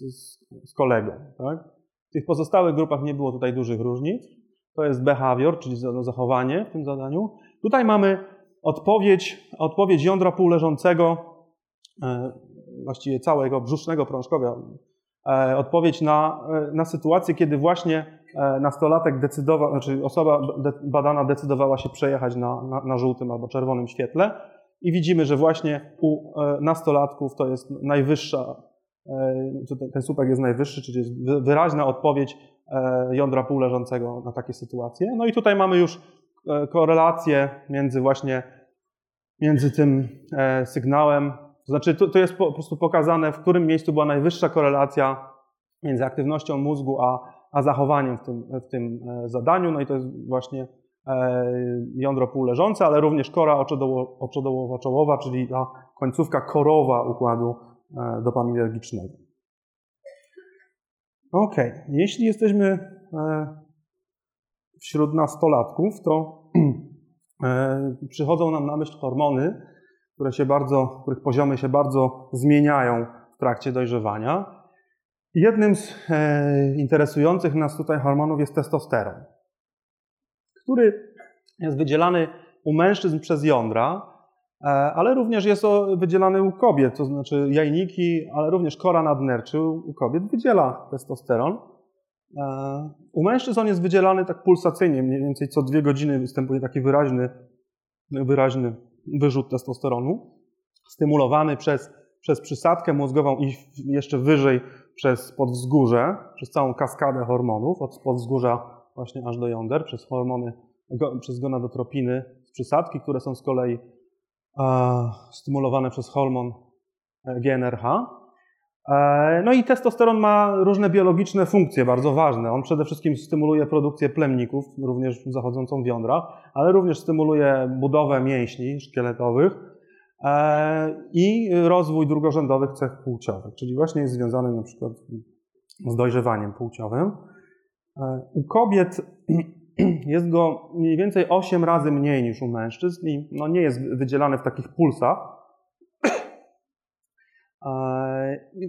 Speaker 1: z kolegą. Tak? W tych pozostałych grupach nie było tutaj dużych różnic. To jest behavior, czyli zachowanie w tym zadaniu. Tutaj mamy odpowiedź, odpowiedź jądra półleżącego, e, właściwie całego brzusznego prążkowia, e, odpowiedź na, e, na sytuację, kiedy właśnie nastolatek decydował, znaczy osoba badana decydowała się przejechać na, na, na żółtym albo czerwonym świetle. I widzimy, że właśnie u nastolatków to jest najwyższa ten słupek jest najwyższy, czyli jest wyraźna odpowiedź e, jądra półleżącego na takie sytuacje. No i tutaj mamy już e, korelację między właśnie między tym sygnałem, to znaczy to, jest po prostu pokazane, w którym miejscu była najwyższa korelacja między aktywnością mózgu a, a zachowaniem w tym, w tym zadaniu. No i to jest właśnie jądro półleżące, ale również kora oczodołowo-czołowa, czyli ta końcówka korowa układu E, dopaminergicznego. Ok, jeśli jesteśmy e, wśród nastolatków, to e, przychodzą nam na myśl hormony, które się bardzo, których poziomy się bardzo zmieniają w trakcie dojrzewania. Jednym z interesujących nas tutaj hormonów jest testosteron, który jest wydzielany u mężczyzn przez jądra, E, ale również jest wydzielany u kobiet, to znaczy jajniki, ale również kora nadnerczy u kobiet wydziela testosteron. E, u mężczyzn on jest wydzielany tak pulsacyjnie, mniej więcej co dwie godziny występuje taki wyraźny, wyraźny wyrzut testosteronu, stymulowany przez, przez przysadkę mózgową i jeszcze wyżej przez podwzgórze, przez całą kaskadę hormonów, od podwzgórza właśnie aż do jąder, przez hormony, przez gonadotropiny z przysadki, które są z kolei stymulowane przez hormon e, GNRH. E, no i testosteron ma różne biologiczne funkcje bardzo ważne. On przede wszystkim stymuluje produkcję plemników, również zachodzącą w jądrach, ale również stymuluje budowę mięśni szkieletowych e, i rozwój drugorzędowych cech płciowych, czyli właśnie jest związany na przykład z dojrzewaniem płciowym. E, u kobiet jest go mniej więcej 8 razy mniej niż u mężczyzn i no nie jest wydzielany w takich pulsach.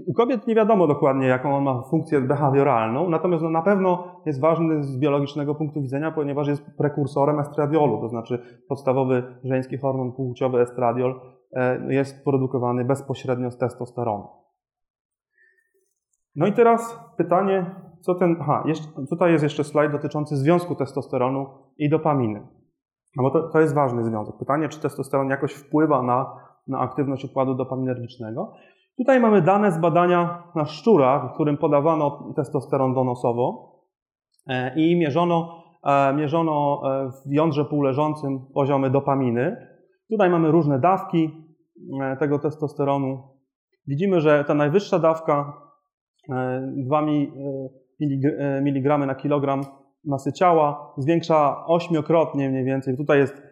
Speaker 1: U kobiet nie wiadomo dokładnie, jaką on ma funkcję behawioralną, natomiast no na pewno jest ważny z biologicznego punktu widzenia, ponieważ jest prekursorem estradiolu, to znaczy podstawowy żeński hormon płciowy estradiol e, jest produkowany bezpośrednio z testosteronu. No i teraz pytanie, co ten. Aha, jeszcze, tutaj jest jeszcze slajd dotyczący związku testosteronu i dopaminy. No bo to, to jest ważny związek. Pytanie, czy testosteron jakoś wpływa na, na aktywność układu dopaminergicznego. Tutaj mamy dane z badania na szczurach, w którym podawano testosteron donosowo e, i mierzono, e, mierzono e, w jądrze półleżącym poziomy dopaminy. Tutaj mamy różne dawki tego testosteronu. Widzimy, że ta najwyższa dawka 2 mg na kilogram masy ciała zwiększa ośmiokrotnie mniej więcej. Tutaj jest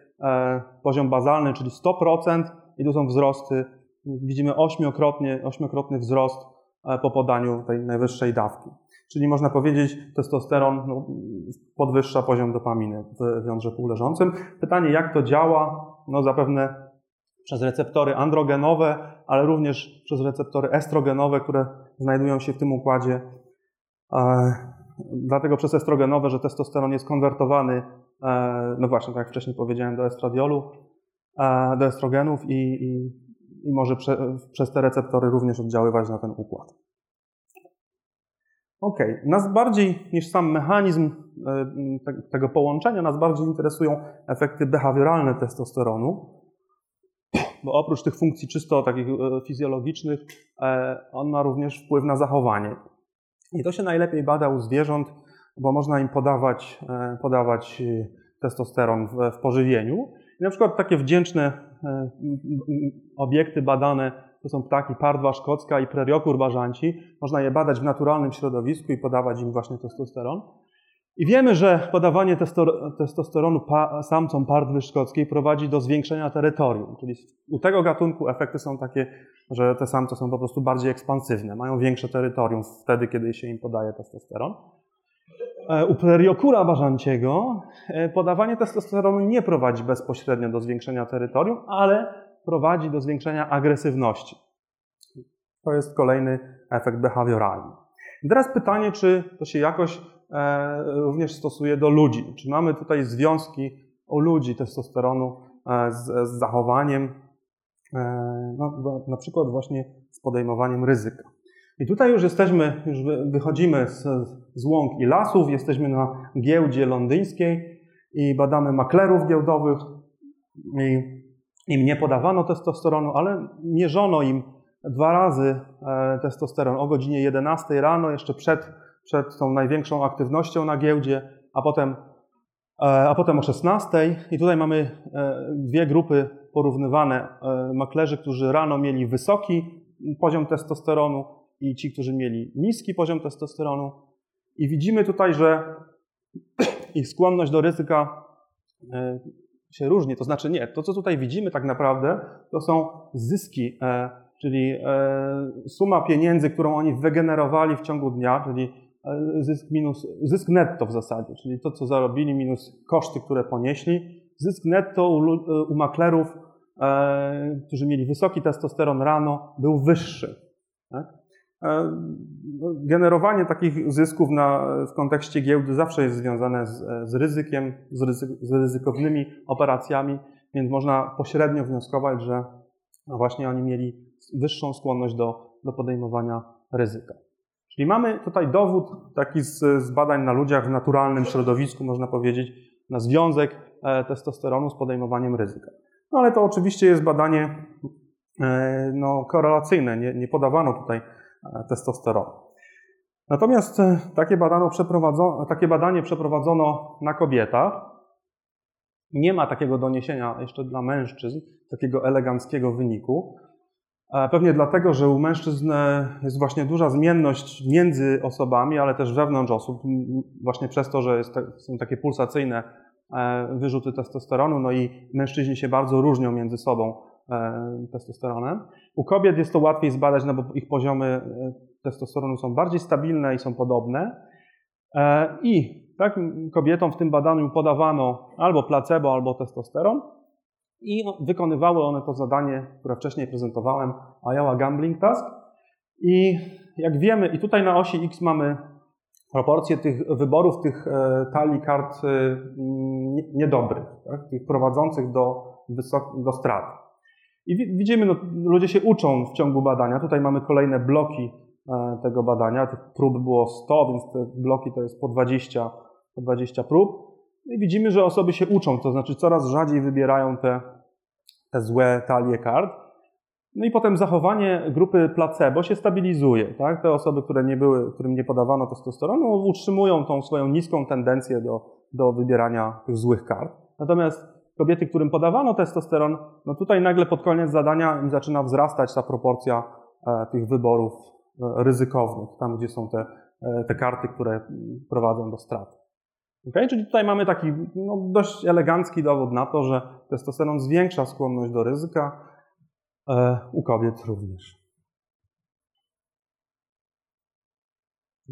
Speaker 1: poziom bazalny, czyli 100% i tu są wzrosty widzimy ośmiokrotnie, ośmiokrotny wzrost e, po podaniu tej najwyższej dawki. Czyli można powiedzieć, testosteron no, podwyższa poziom dopaminy w jądrze półleżącym. Pytanie, jak to działa? No zapewne przez receptory androgenowe, ale również przez receptory estrogenowe, które znajdują się w tym układzie. E, dlatego przez estrogenowe, że testosteron jest konwertowany, e, no właśnie, tak jak wcześniej powiedziałem, do estradiolu, do estrogenów i, i i może prze, przez te receptory również oddziaływać na ten układ. Ok, nas bardziej niż sam mechanizm e, tego połączenia, nas bardziej interesują efekty behawioralne testosteronu, bo oprócz tych funkcji czysto takich e, fizjologicznych, e, on ma również wpływ na zachowanie. I to się najlepiej bada u zwierząt, bo można im podawać, podawać testosteron w, w pożywieniu. I na przykład takie wdzięczne E, obiekty badane to są ptaki pardwa szkocka i preriokur bażanci. Można je badać w naturalnym środowisku i podawać im właśnie testosteron. I wiemy, że podawanie testosteronu samcom pardwy szkockiej prowadzi do zwiększenia terytorium. Czyli u tego gatunku efekty są takie, że te samce są po prostu bardziej ekspansywne, mają większe terytorium wtedy, kiedy się im podaje testosteron. E, u pleriokura bażanciego e, podawanie testosteronu nie prowadzi bezpośrednio do zwiększenia terytorium, ale prowadzi do zwiększenia agresywności. To jest kolejny efekt behawioralny. Teraz pytanie, czy to się jakoś również stosuje do ludzi. Czy mamy tutaj związki u ludzi testosteronu z, z zachowaniem, no, na przykład właśnie z podejmowaniem ryzyka. I tutaj już jesteśmy, już wychodzimy z, z łąk i lasów, jesteśmy na giełdzie londyńskiej i badamy maklerów giełdowych. I im nie podawano testosteronu, ale mierzono im dwa razy e, testosteron o godzinie 11 rano, jeszcze przed, przed tą największą aktywnością na giełdzie, a potem, e, a potem o 16. I tutaj mamy e, dwie grupy porównywane maklerzy, którzy rano mieli wysoki poziom testosteronu, i ci, którzy mieli niski poziom testosteronu. I widzimy tutaj, że ich skłonność do ryzyka e, się różni. To znaczy nie, to co tutaj widzimy tak naprawdę, to są zyski, e, czyli e, suma pieniędzy, którą oni wygenerowali w ciągu dnia, czyli zysk minus, zysk netto w zasadzie, czyli to, co zarobili minus koszty, które ponieśli. Zysk netto u, u maklerów, którzy mieli wysoki testosteron rano, był wyższy. Tak? E, no, generowanie takich zysków na, w kontekście giełdy zawsze jest związane z, z ryzykiem, z, ryzyk, z, ryzykownymi operacjami, więc można pośrednio wnioskować, że właśnie oni mieli wyższą skłonność do, do podejmowania ryzyka. Czyli mamy tutaj dowód taki z, z badań na ludziach w naturalnym środowisku, można powiedzieć, na związek e, testosteronu z podejmowaniem ryzyka. No ale to oczywiście jest badanie e, no, korelacyjne, nie, nie podawano tutaj E, testosteronu. Natomiast takie, takie badanie przeprowadzono na kobietach. Nie ma takiego doniesienia jeszcze dla mężczyzn, takiego eleganckiego wyniku. Pewnie dlatego, że u mężczyzn jest właśnie duża zmienność między osobami, ale też wewnątrz osób, właśnie przez to, że są takie pulsacyjne wyrzuty testosteronu, no i mężczyźni się bardzo różnią między sobą testosteronem. U kobiet jest to łatwiej zbadać, no bo ich poziomy testosteronu są bardziej stabilne i są podobne. I tak, kobietom w tym badaniu podawano albo placebo, albo testosteron i wykonywały one to zadanie, które wcześniej prezentowałem, Iowa Gambling Task. I jak wiemy, i tutaj na osi X mamy proporcje tych wyborów, tych e, talii kart e, niedobrych, tak? tych prowadzących do, do strat. I widzimy, no, ludzie się uczą w ciągu badania. Tutaj mamy kolejne bloki e, tego badania. Tych prób było 100, więc te bloki to jest po 20 po 20 prób. No i widzimy, że osoby się uczą, to znaczy coraz rzadziej wybierają te, te złe talie kart. No i potem zachowanie grupy placebo się stabilizuje. Tak? Te osoby, które nie były, którym nie podawano testosteronu, utrzymują tą swoją niską tendencję do, do wybierania tych złych kart. Natomiast kobiety, którym podawano testosteron, no tutaj nagle pod koniec zadania im zaczyna wzrastać ta proporcja e, tych wyborów e, ryzykownych, tam gdzie są te, e, te karty, które prowadzą do strat. Okay? Czyli tutaj mamy taki no, dość elegancki dowód na to, że testosteron zwiększa skłonność do ryzyka, e, u kobiet również.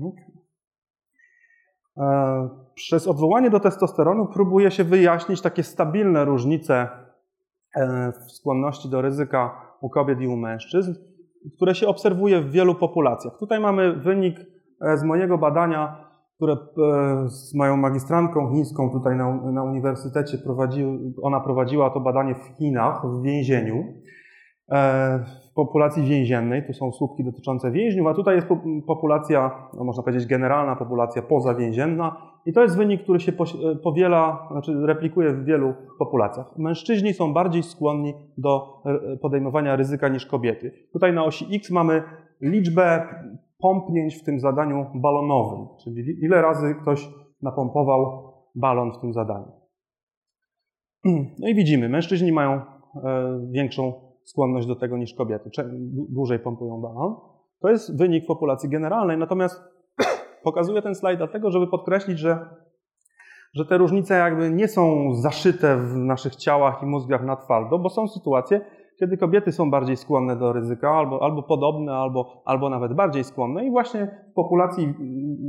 Speaker 1: Okay. E, przez odwołanie do testosteronu próbuje się wyjaśnić takie stabilne różnice e, w skłonności do ryzyka u kobiet i u mężczyzn, które się obserwuje w wielu populacjach. Tutaj mamy wynik e, z mojego badania które e, z moją magistrantką chińską tutaj na, na uniwersytecie prowadzi, ona prowadziła to badanie w Chinach, w więzieniu, e, w populacji więziennej. Tu są słupki dotyczące więźniów, a tutaj jest populacja, no można powiedzieć generalna populacja pozawięzienna i to jest wynik, który się e, powiela, znaczy replikuje w wielu populacjach. Mężczyźni są bardziej skłonni do podejmowania ryzyka niż kobiety. Tutaj na osi X mamy liczbę pompnięć w tym zadaniu balonowym, czyli ile razy ktoś napompował balon w tym zadaniu. No i widzimy, mężczyźni mają e, większą skłonność do tego niż kobiety, dłużej pompują balon. To jest wynik populacji generalnej, natomiast pokazuję ten slajd dlatego, żeby podkreślić, że, że te różnice jakby nie są zaszyte w naszych ciałach i mózgach na twardo, bo są sytuacje, kiedy kobiety są bardziej skłonne do ryzyka, albo, albo podobne, albo, albo nawet bardziej skłonne. I właśnie w populacji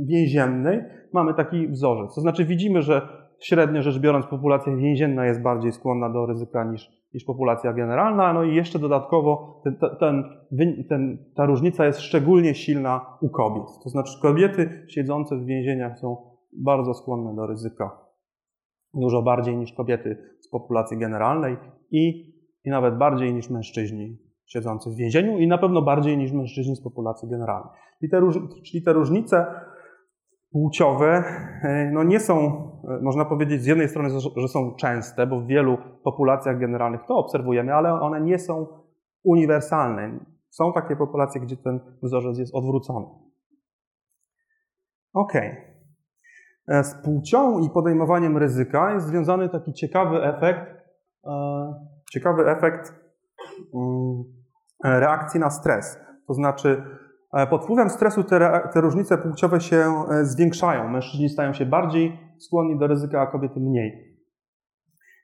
Speaker 1: więziennej mamy taki wzorzec. To znaczy widzimy, że średnio rzecz biorąc populacja więzienna jest bardziej skłonna do ryzyka niż, niż populacja generalna. No i jeszcze dodatkowo ten, ten, ten, ta różnica jest szczególnie silna u kobiet. To znaczy kobiety siedzące w więzieniach są bardzo skłonne do ryzyka. Dużo bardziej niż kobiety z populacji generalnej i i nawet bardziej niż mężczyźni siedzący w więzieniu i na pewno bardziej niż mężczyźni z populacji generalnej. Czyli te, czyli te różnice płciowe e, no nie są, e, można powiedzieć, z jednej strony, że są częste, bo w wielu populacjach generalnych to obserwujemy, ale one nie są uniwersalne. Są takie populacje, gdzie ten wzorzec jest odwrócony. Ok. E, z płcią i podejmowaniem ryzyka jest związany taki ciekawy efekt ciekawy efekt mm, reakcji na stres. To znaczy, e, pod wpływem stresu te, te różnice płciowe się e, zwiększają. Mężczyźni stają się bardziej skłonni do ryzyka, a kobiety mniej.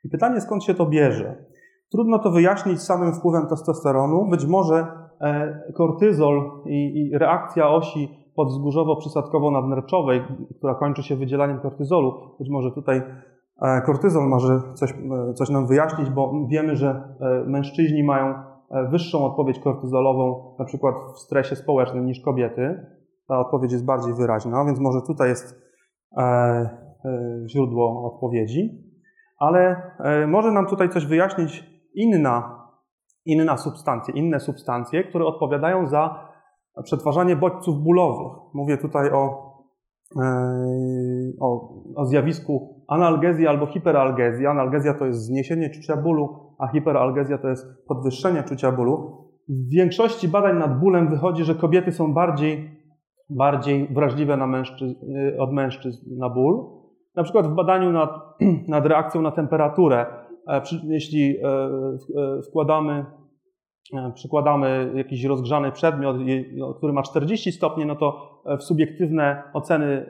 Speaker 1: I pytanie, skąd się to bierze? Trudno to wyjaśnić samym wpływem testosteronu. Być może e, kortyzol i, i reakcja osi podzgórzowo-przysadkowo-nadnerczowej, która kończy się wydzielaniem kortyzolu, być może tutaj kortyzol może coś, e, coś nam wyjaśnić, bo wiemy, że e, mężczyźni mają wyższą odpowiedź kortyzolową, na przykład w stresie społecznym, niż kobiety. Ta odpowiedź jest bardziej wyraźna, więc może tutaj jest źródło odpowiedzi. Ale może nam tutaj coś wyjaśnić inna, inna inne substancje, które odpowiadają za przetwarzanie bodźców bólowych. Mówię tutaj o o, o zjawisku analgezji albo hiperalgezji. Analgezja to jest zniesienie czucia bólu, a hiperalgezja to jest podwyższenie czucia bólu. W większości badań nad bólem wychodzi, że kobiety są bardziej, bardziej wrażliwe na mężczyzn, od mężczyzn na ból. Na przykład w badaniu nad, nad reakcją na temperaturę, e, jeśli e, e, wkładamy przykładamy jakiś rozgrzany przedmiot, który ma 40 stopni, no to w subiektywne oceny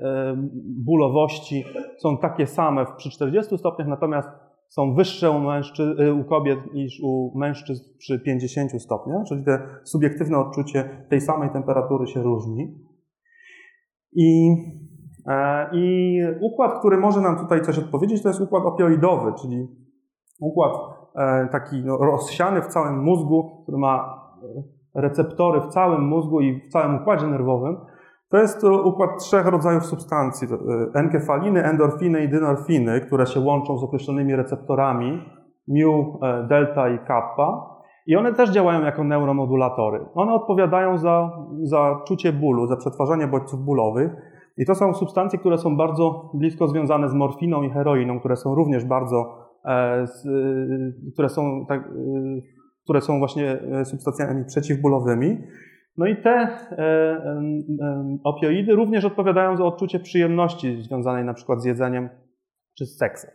Speaker 1: bólowości są takie same przy 40 stopniach, natomiast są wyższe u, mężczy- u kobiet niż u mężczyzn przy 50 stopniach, czyli te subiektywne odczucie tej samej temperatury się różni. I, e, I układ, który może nam tutaj coś odpowiedzieć, to jest układ opioidowy, czyli układ e, taki no, rozsiany w całym mózgu, który ma receptory w całym mózgu i w całym układzie nerwowym. To jest układ trzech rodzajów substancji: e, enkefaliny, endorfiny i dynorfiny, które się łączą z określonymi receptorami mu, delta i kappa. I one też działają jako neuromodulatory. One odpowiadają za, za czucie bólu, za przetwarzanie bodźców bólowych. I to są substancje, które są bardzo blisko związane z morfiną i heroiną, które są również bardzo, e, e, które, są, tak, e, które są właśnie e, substancjami przeciwbólowymi. No i te e, e, opioidy również odpowiadają za odczucie przyjemności związanej na przykład z jedzeniem czy z seksem.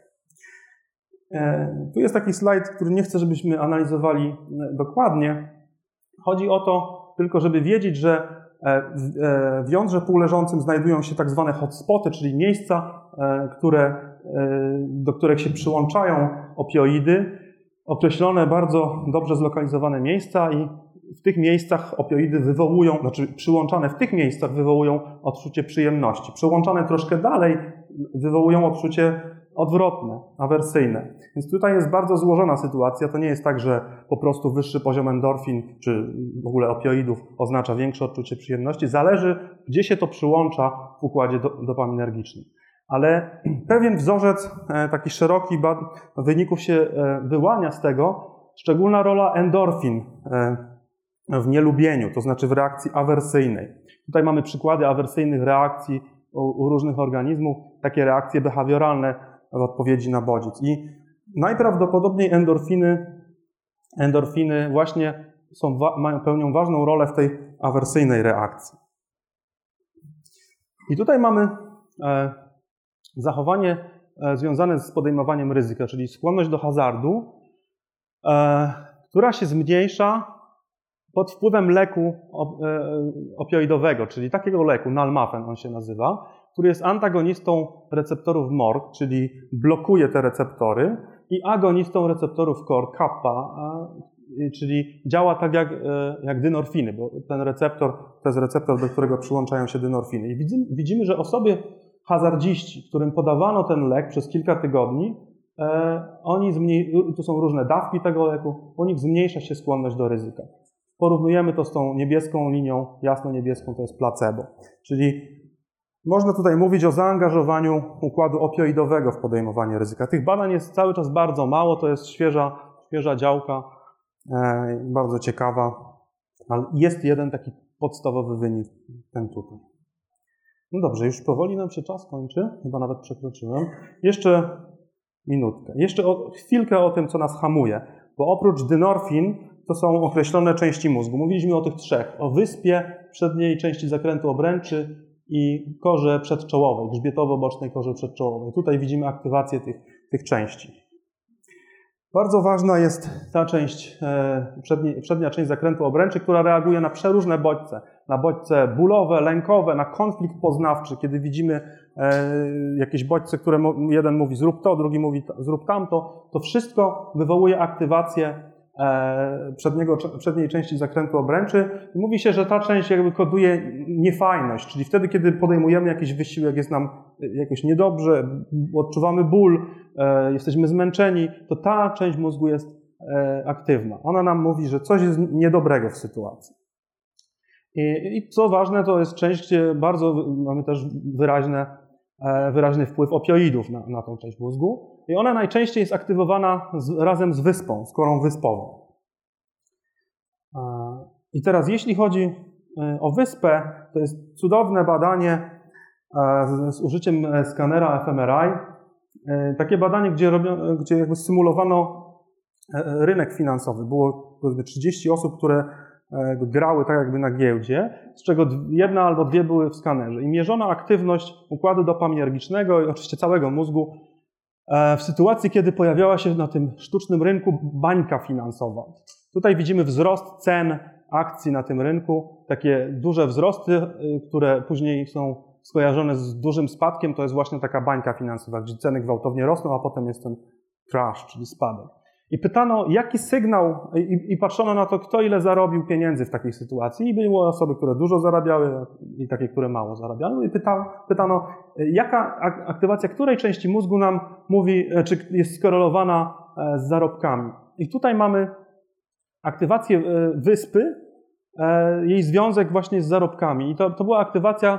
Speaker 1: E, tu jest taki slajd, który nie chcę, żebyśmy analizowali e, dokładnie. Chodzi o to tylko, żeby wiedzieć, że e, w jądrze półleżącym znajdują się tak zwane hotspoty, czyli miejsca, które, do których się przyłączają opioidy, określone bardzo dobrze zlokalizowane miejsca i w tych miejscach opioidy wywołują, znaczy przyłączane w tych miejscach wywołują odczucie przyjemności. Przyłączane troszkę dalej wywołują odczucie odwrotne, awersyjne. Więc tutaj jest bardzo złożona sytuacja. To nie jest tak, że po prostu wyższy poziom endorfin czy w ogóle opioidów oznacza większe odczucie przyjemności. Zależy, gdzie się to przyłącza w układzie dopaminergicznym. Ale pewien wzorzec, e, taki szeroki wyników się e, wyłania z tego, szczególna rola endorfin e, w nielubieniu, to znaczy w reakcji awersyjnej. Tutaj mamy przykłady awersyjnych reakcji u, różnych organizmów, takie reakcje behawioralne w odpowiedzi na bodziec. I najprawdopodobniej endorfiny, endorfiny właśnie są, mają, pełnią ważną rolę w tej awersyjnej reakcji. I tutaj mamy zachowanie e, związane z podejmowaniem ryzyka, czyli skłonność do hazardu, e, która się zmniejsza pod wpływem leku opioidowego, czyli takiego leku, nalmafen on się nazywa, który jest antagonistą receptorów MORG, czyli blokuje te receptory, i agonistą receptorów COR-kappa, czyli działa tak jak, e, jak dynorfiny, bo ten receptor to jest receptor, do którego przyłączają się dynorfiny. I widzimy, że osobie hazardziści, którym podawano ten lek przez kilka tygodni, e, oni zmniej, tu są różne dawki tego leku, u nich zmniejsza się skłonność do ryzyka. Porównujemy to z tą niebieską linią, jasno-niebieską to jest placebo. Czyli można tutaj mówić o zaangażowaniu układu opioidowego w podejmowanie ryzyka. Tych badań jest cały czas bardzo mało, to jest świeża, świeża działka, e, bardzo ciekawa, ale jest jeden taki podstawowy wynik, ten tutaj. No dobrze, już powoli nam się czas kończy, chyba nawet przekroczyłem. Jeszcze minutkę. Jeszcze o, chwilkę o tym, co nas hamuje, bo oprócz dynorfin to są określone części mózgu. Mówiliśmy o tych trzech. O wyspie przedniej części zakrętu obręczy, i korze przedczołowej, grzbietowo-bocznej korze przedczołowej. Tutaj widzimy aktywację tych, tych części. Bardzo ważna jest ta część, e, przednia, przednia część zakrętu obręczy, która reaguje na przeróżne bodźce. Na bodźce bólowe, lękowe, na konflikt poznawczy, kiedy widzimy e, jakieś bodźce, które jeden mówi zrób to, drugi mówi zrób tamto, to wszystko wywołuje aktywację E, przedniego, przedniej części zakrętu obręczy. I mówi się, że ta część jakby koduje niefajność, czyli wtedy, kiedy podejmujemy jakiś wysiłek, jest nam jakoś niedobrze, odczuwamy ból, e, jesteśmy zmęczeni, to ta część mózgu jest e, aktywna. Ona nam mówi, że coś jest niedobrego w sytuacji. I, i co ważne, to jest część, gdzie bardzo mamy też wyraźne, wyraźny wpływ opioidów na, na tą część mózgu. I ona najczęściej jest aktywowana z, razem z wyspą, z korą wyspową. I teraz, jeśli chodzi e, o wyspę, to jest cudowne badanie e, z użyciem e, skanera fMRI. Takie badanie, gdzie, robią, gdzie jakby symulowano rynek finansowy. Było powiedzmy 30 osób, które grały tak jakby na giełdzie, z czego jedna albo dwie były w skanerze. I mierzono aktywność układu dopaminergicznego i oczywiście całego mózgu E, w sytuacji, kiedy pojawiała się na tym sztucznym rynku bańka finansowa. Tutaj widzimy wzrost cen akcji na tym rynku, takie duże wzrosty, y, które później są skojarzone z dużym spadkiem, to jest właśnie taka bańka finansowa, gdzie ceny gwałtownie rosną, a potem jest ten crash, czyli spadek. I pytano, jaki sygnał, i, i, patrzono na to, kto ile zarobił pieniędzy w takiej sytuacji. I były osoby, które dużo zarabiały i takie, które mało zarabiały. I pytano, pytano jaka aktywacja której części mózgu nam mówi, e, czy jest skorelowana e, z zarobkami. I tutaj mamy aktywację e, wyspy, jej związek właśnie z zarobkami. I to, to była aktywacja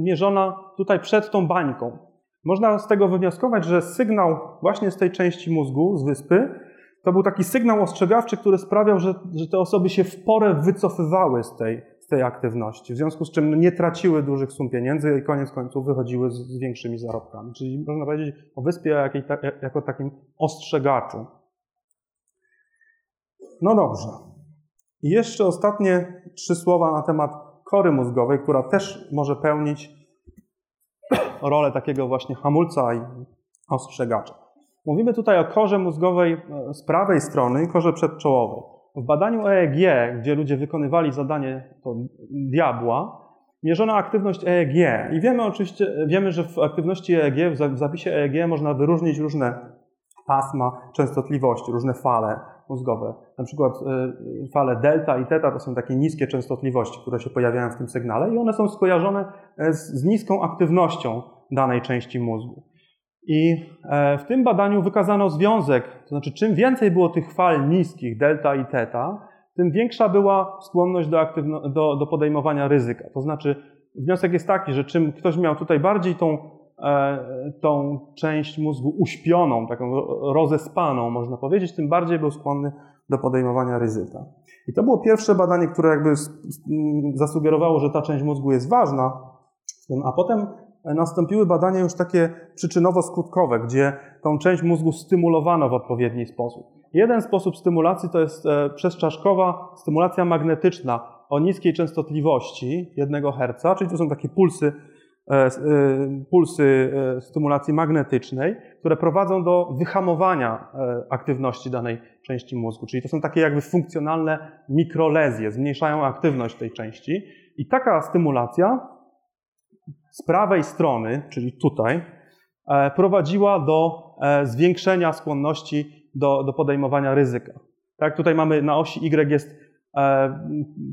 Speaker 1: mierzona tutaj przed tą bańką. Można z tego wywnioskować, że sygnał właśnie z tej części mózgu, z wyspy, to był taki sygnał ostrzegawczy, który sprawiał, że, że te osoby się w porę wycofywały z tej, z tej aktywności, w związku z czym nie traciły dużych sum pieniędzy i koniec końców wychodziły z, z większymi zarobkami. Czyli można powiedzieć o wyspie jak, jako takim ostrzegaczu. No dobrze. I jeszcze ostatnie trzy słowa na temat kory mózgowej, która też może pełnić rolę takiego właśnie hamulca i ostrzegacza. Mówimy tutaj o korze mózgowej e, z prawej strony i korze przedczołowej. W badaniu EEG, gdzie ludzie wykonywali zadanie to diabła, mierzono aktywność EEG. I wiemy oczywiście, wiemy, że w aktywności EEG, w zapisie EEG można wyróżnić różne pasma częstotliwości, różne fale mózgowe. Na przykład y, fale delta i theta to są takie niskie częstotliwości, które się pojawiają w tym sygnale i one są skojarzone e, z, niską aktywnością danej części mózgu. I e, w tym badaniu wykazano związek, to znaczy czym więcej było tych fal niskich, delta i theta, tym większa była skłonność do, aktywno- do, do podejmowania ryzyka. To znaczy wniosek jest taki, że czym ktoś miał tutaj bardziej tą tą część mózgu uśpioną, taką rozespaną, można powiedzieć, tym bardziej był skłonny do podejmowania ryzyka. I to było pierwsze badanie, które jakby zasugerowało, że ta część mózgu jest ważna, a potem nastąpiły badania już takie przyczynowo-skutkowe, gdzie tą część mózgu stymulowano w odpowiedni sposób. Jeden sposób stymulacji to jest e, przezczaszkowa stymulacja magnetyczna o niskiej częstotliwości 1 Hz, czyli to są takie pulsy E, e, pulsy e, stymulacji magnetycznej, które prowadzą do wyhamowania aktywności danej części mózgu. Czyli to są takie jakby funkcjonalne mikrolezje, zmniejszają aktywność tej części. I taka stymulacja z prawej strony, czyli tutaj, prowadziła do zwiększenia skłonności do, do podejmowania ryzyka. Tak, tutaj mamy na osi Y jest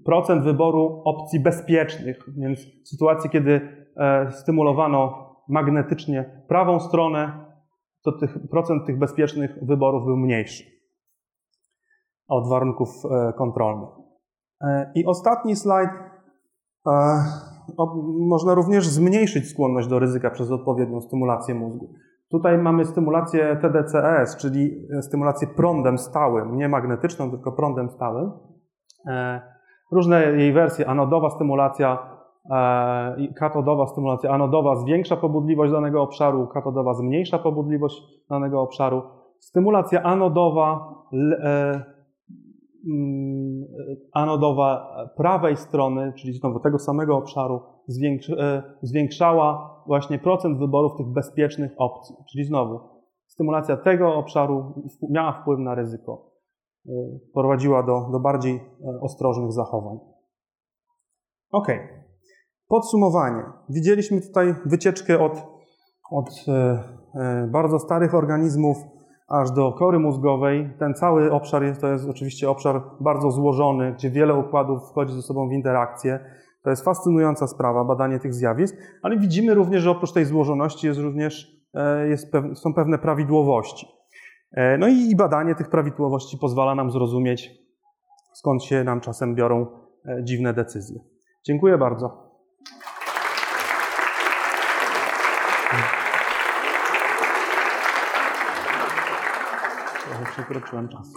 Speaker 1: procent wyboru opcji bezpiecznych, więc w sytuacji, kiedy E, stymulowano magnetycznie prawą stronę, to tych, procent tych bezpiecznych wyborów był mniejszy od warunków e, kontrolnych. E, I ostatni slajd. Można również zmniejszyć skłonność do ryzyka przez odpowiednią stymulację mózgu. Tutaj mamy stymulację TDCS, czyli stymulację prądem stałym, nie magnetyczną, tylko prądem stałym. Różne jej wersje, anodowa stymulacja, E, katodowa stymulacja anodowa zwiększa pobudliwość danego obszaru, katodowa zmniejsza pobudliwość danego obszaru. Stymulacja anodowa, e, mm, anodowa prawej strony, czyli znowu tego samego obszaru, e, zwiększała właśnie procent wyborów tych bezpiecznych opcji. Czyli znowu stymulacja tego obszaru miała wpływ na ryzyko, prowadziła do, do bardziej ostrożnych zachowań. OK. Podsumowanie. Widzieliśmy tutaj wycieczkę od, od e, e, bardzo starych organizmów aż do kory mózgowej. Ten cały obszar jest, to jest oczywiście obszar bardzo złożony, gdzie wiele układów wchodzi ze sobą w interakcję. To jest fascynująca sprawa, badanie tych zjawisk, ale widzimy również, że oprócz tej złożoności jest również, e, jest, są pewne prawidłowości. No i badanie tych prawidłowości pozwala nam zrozumieć, skąd się nam czasem biorą dziwne decyzje. Dziękuję bardzo. Trochę przekroczyłem czas.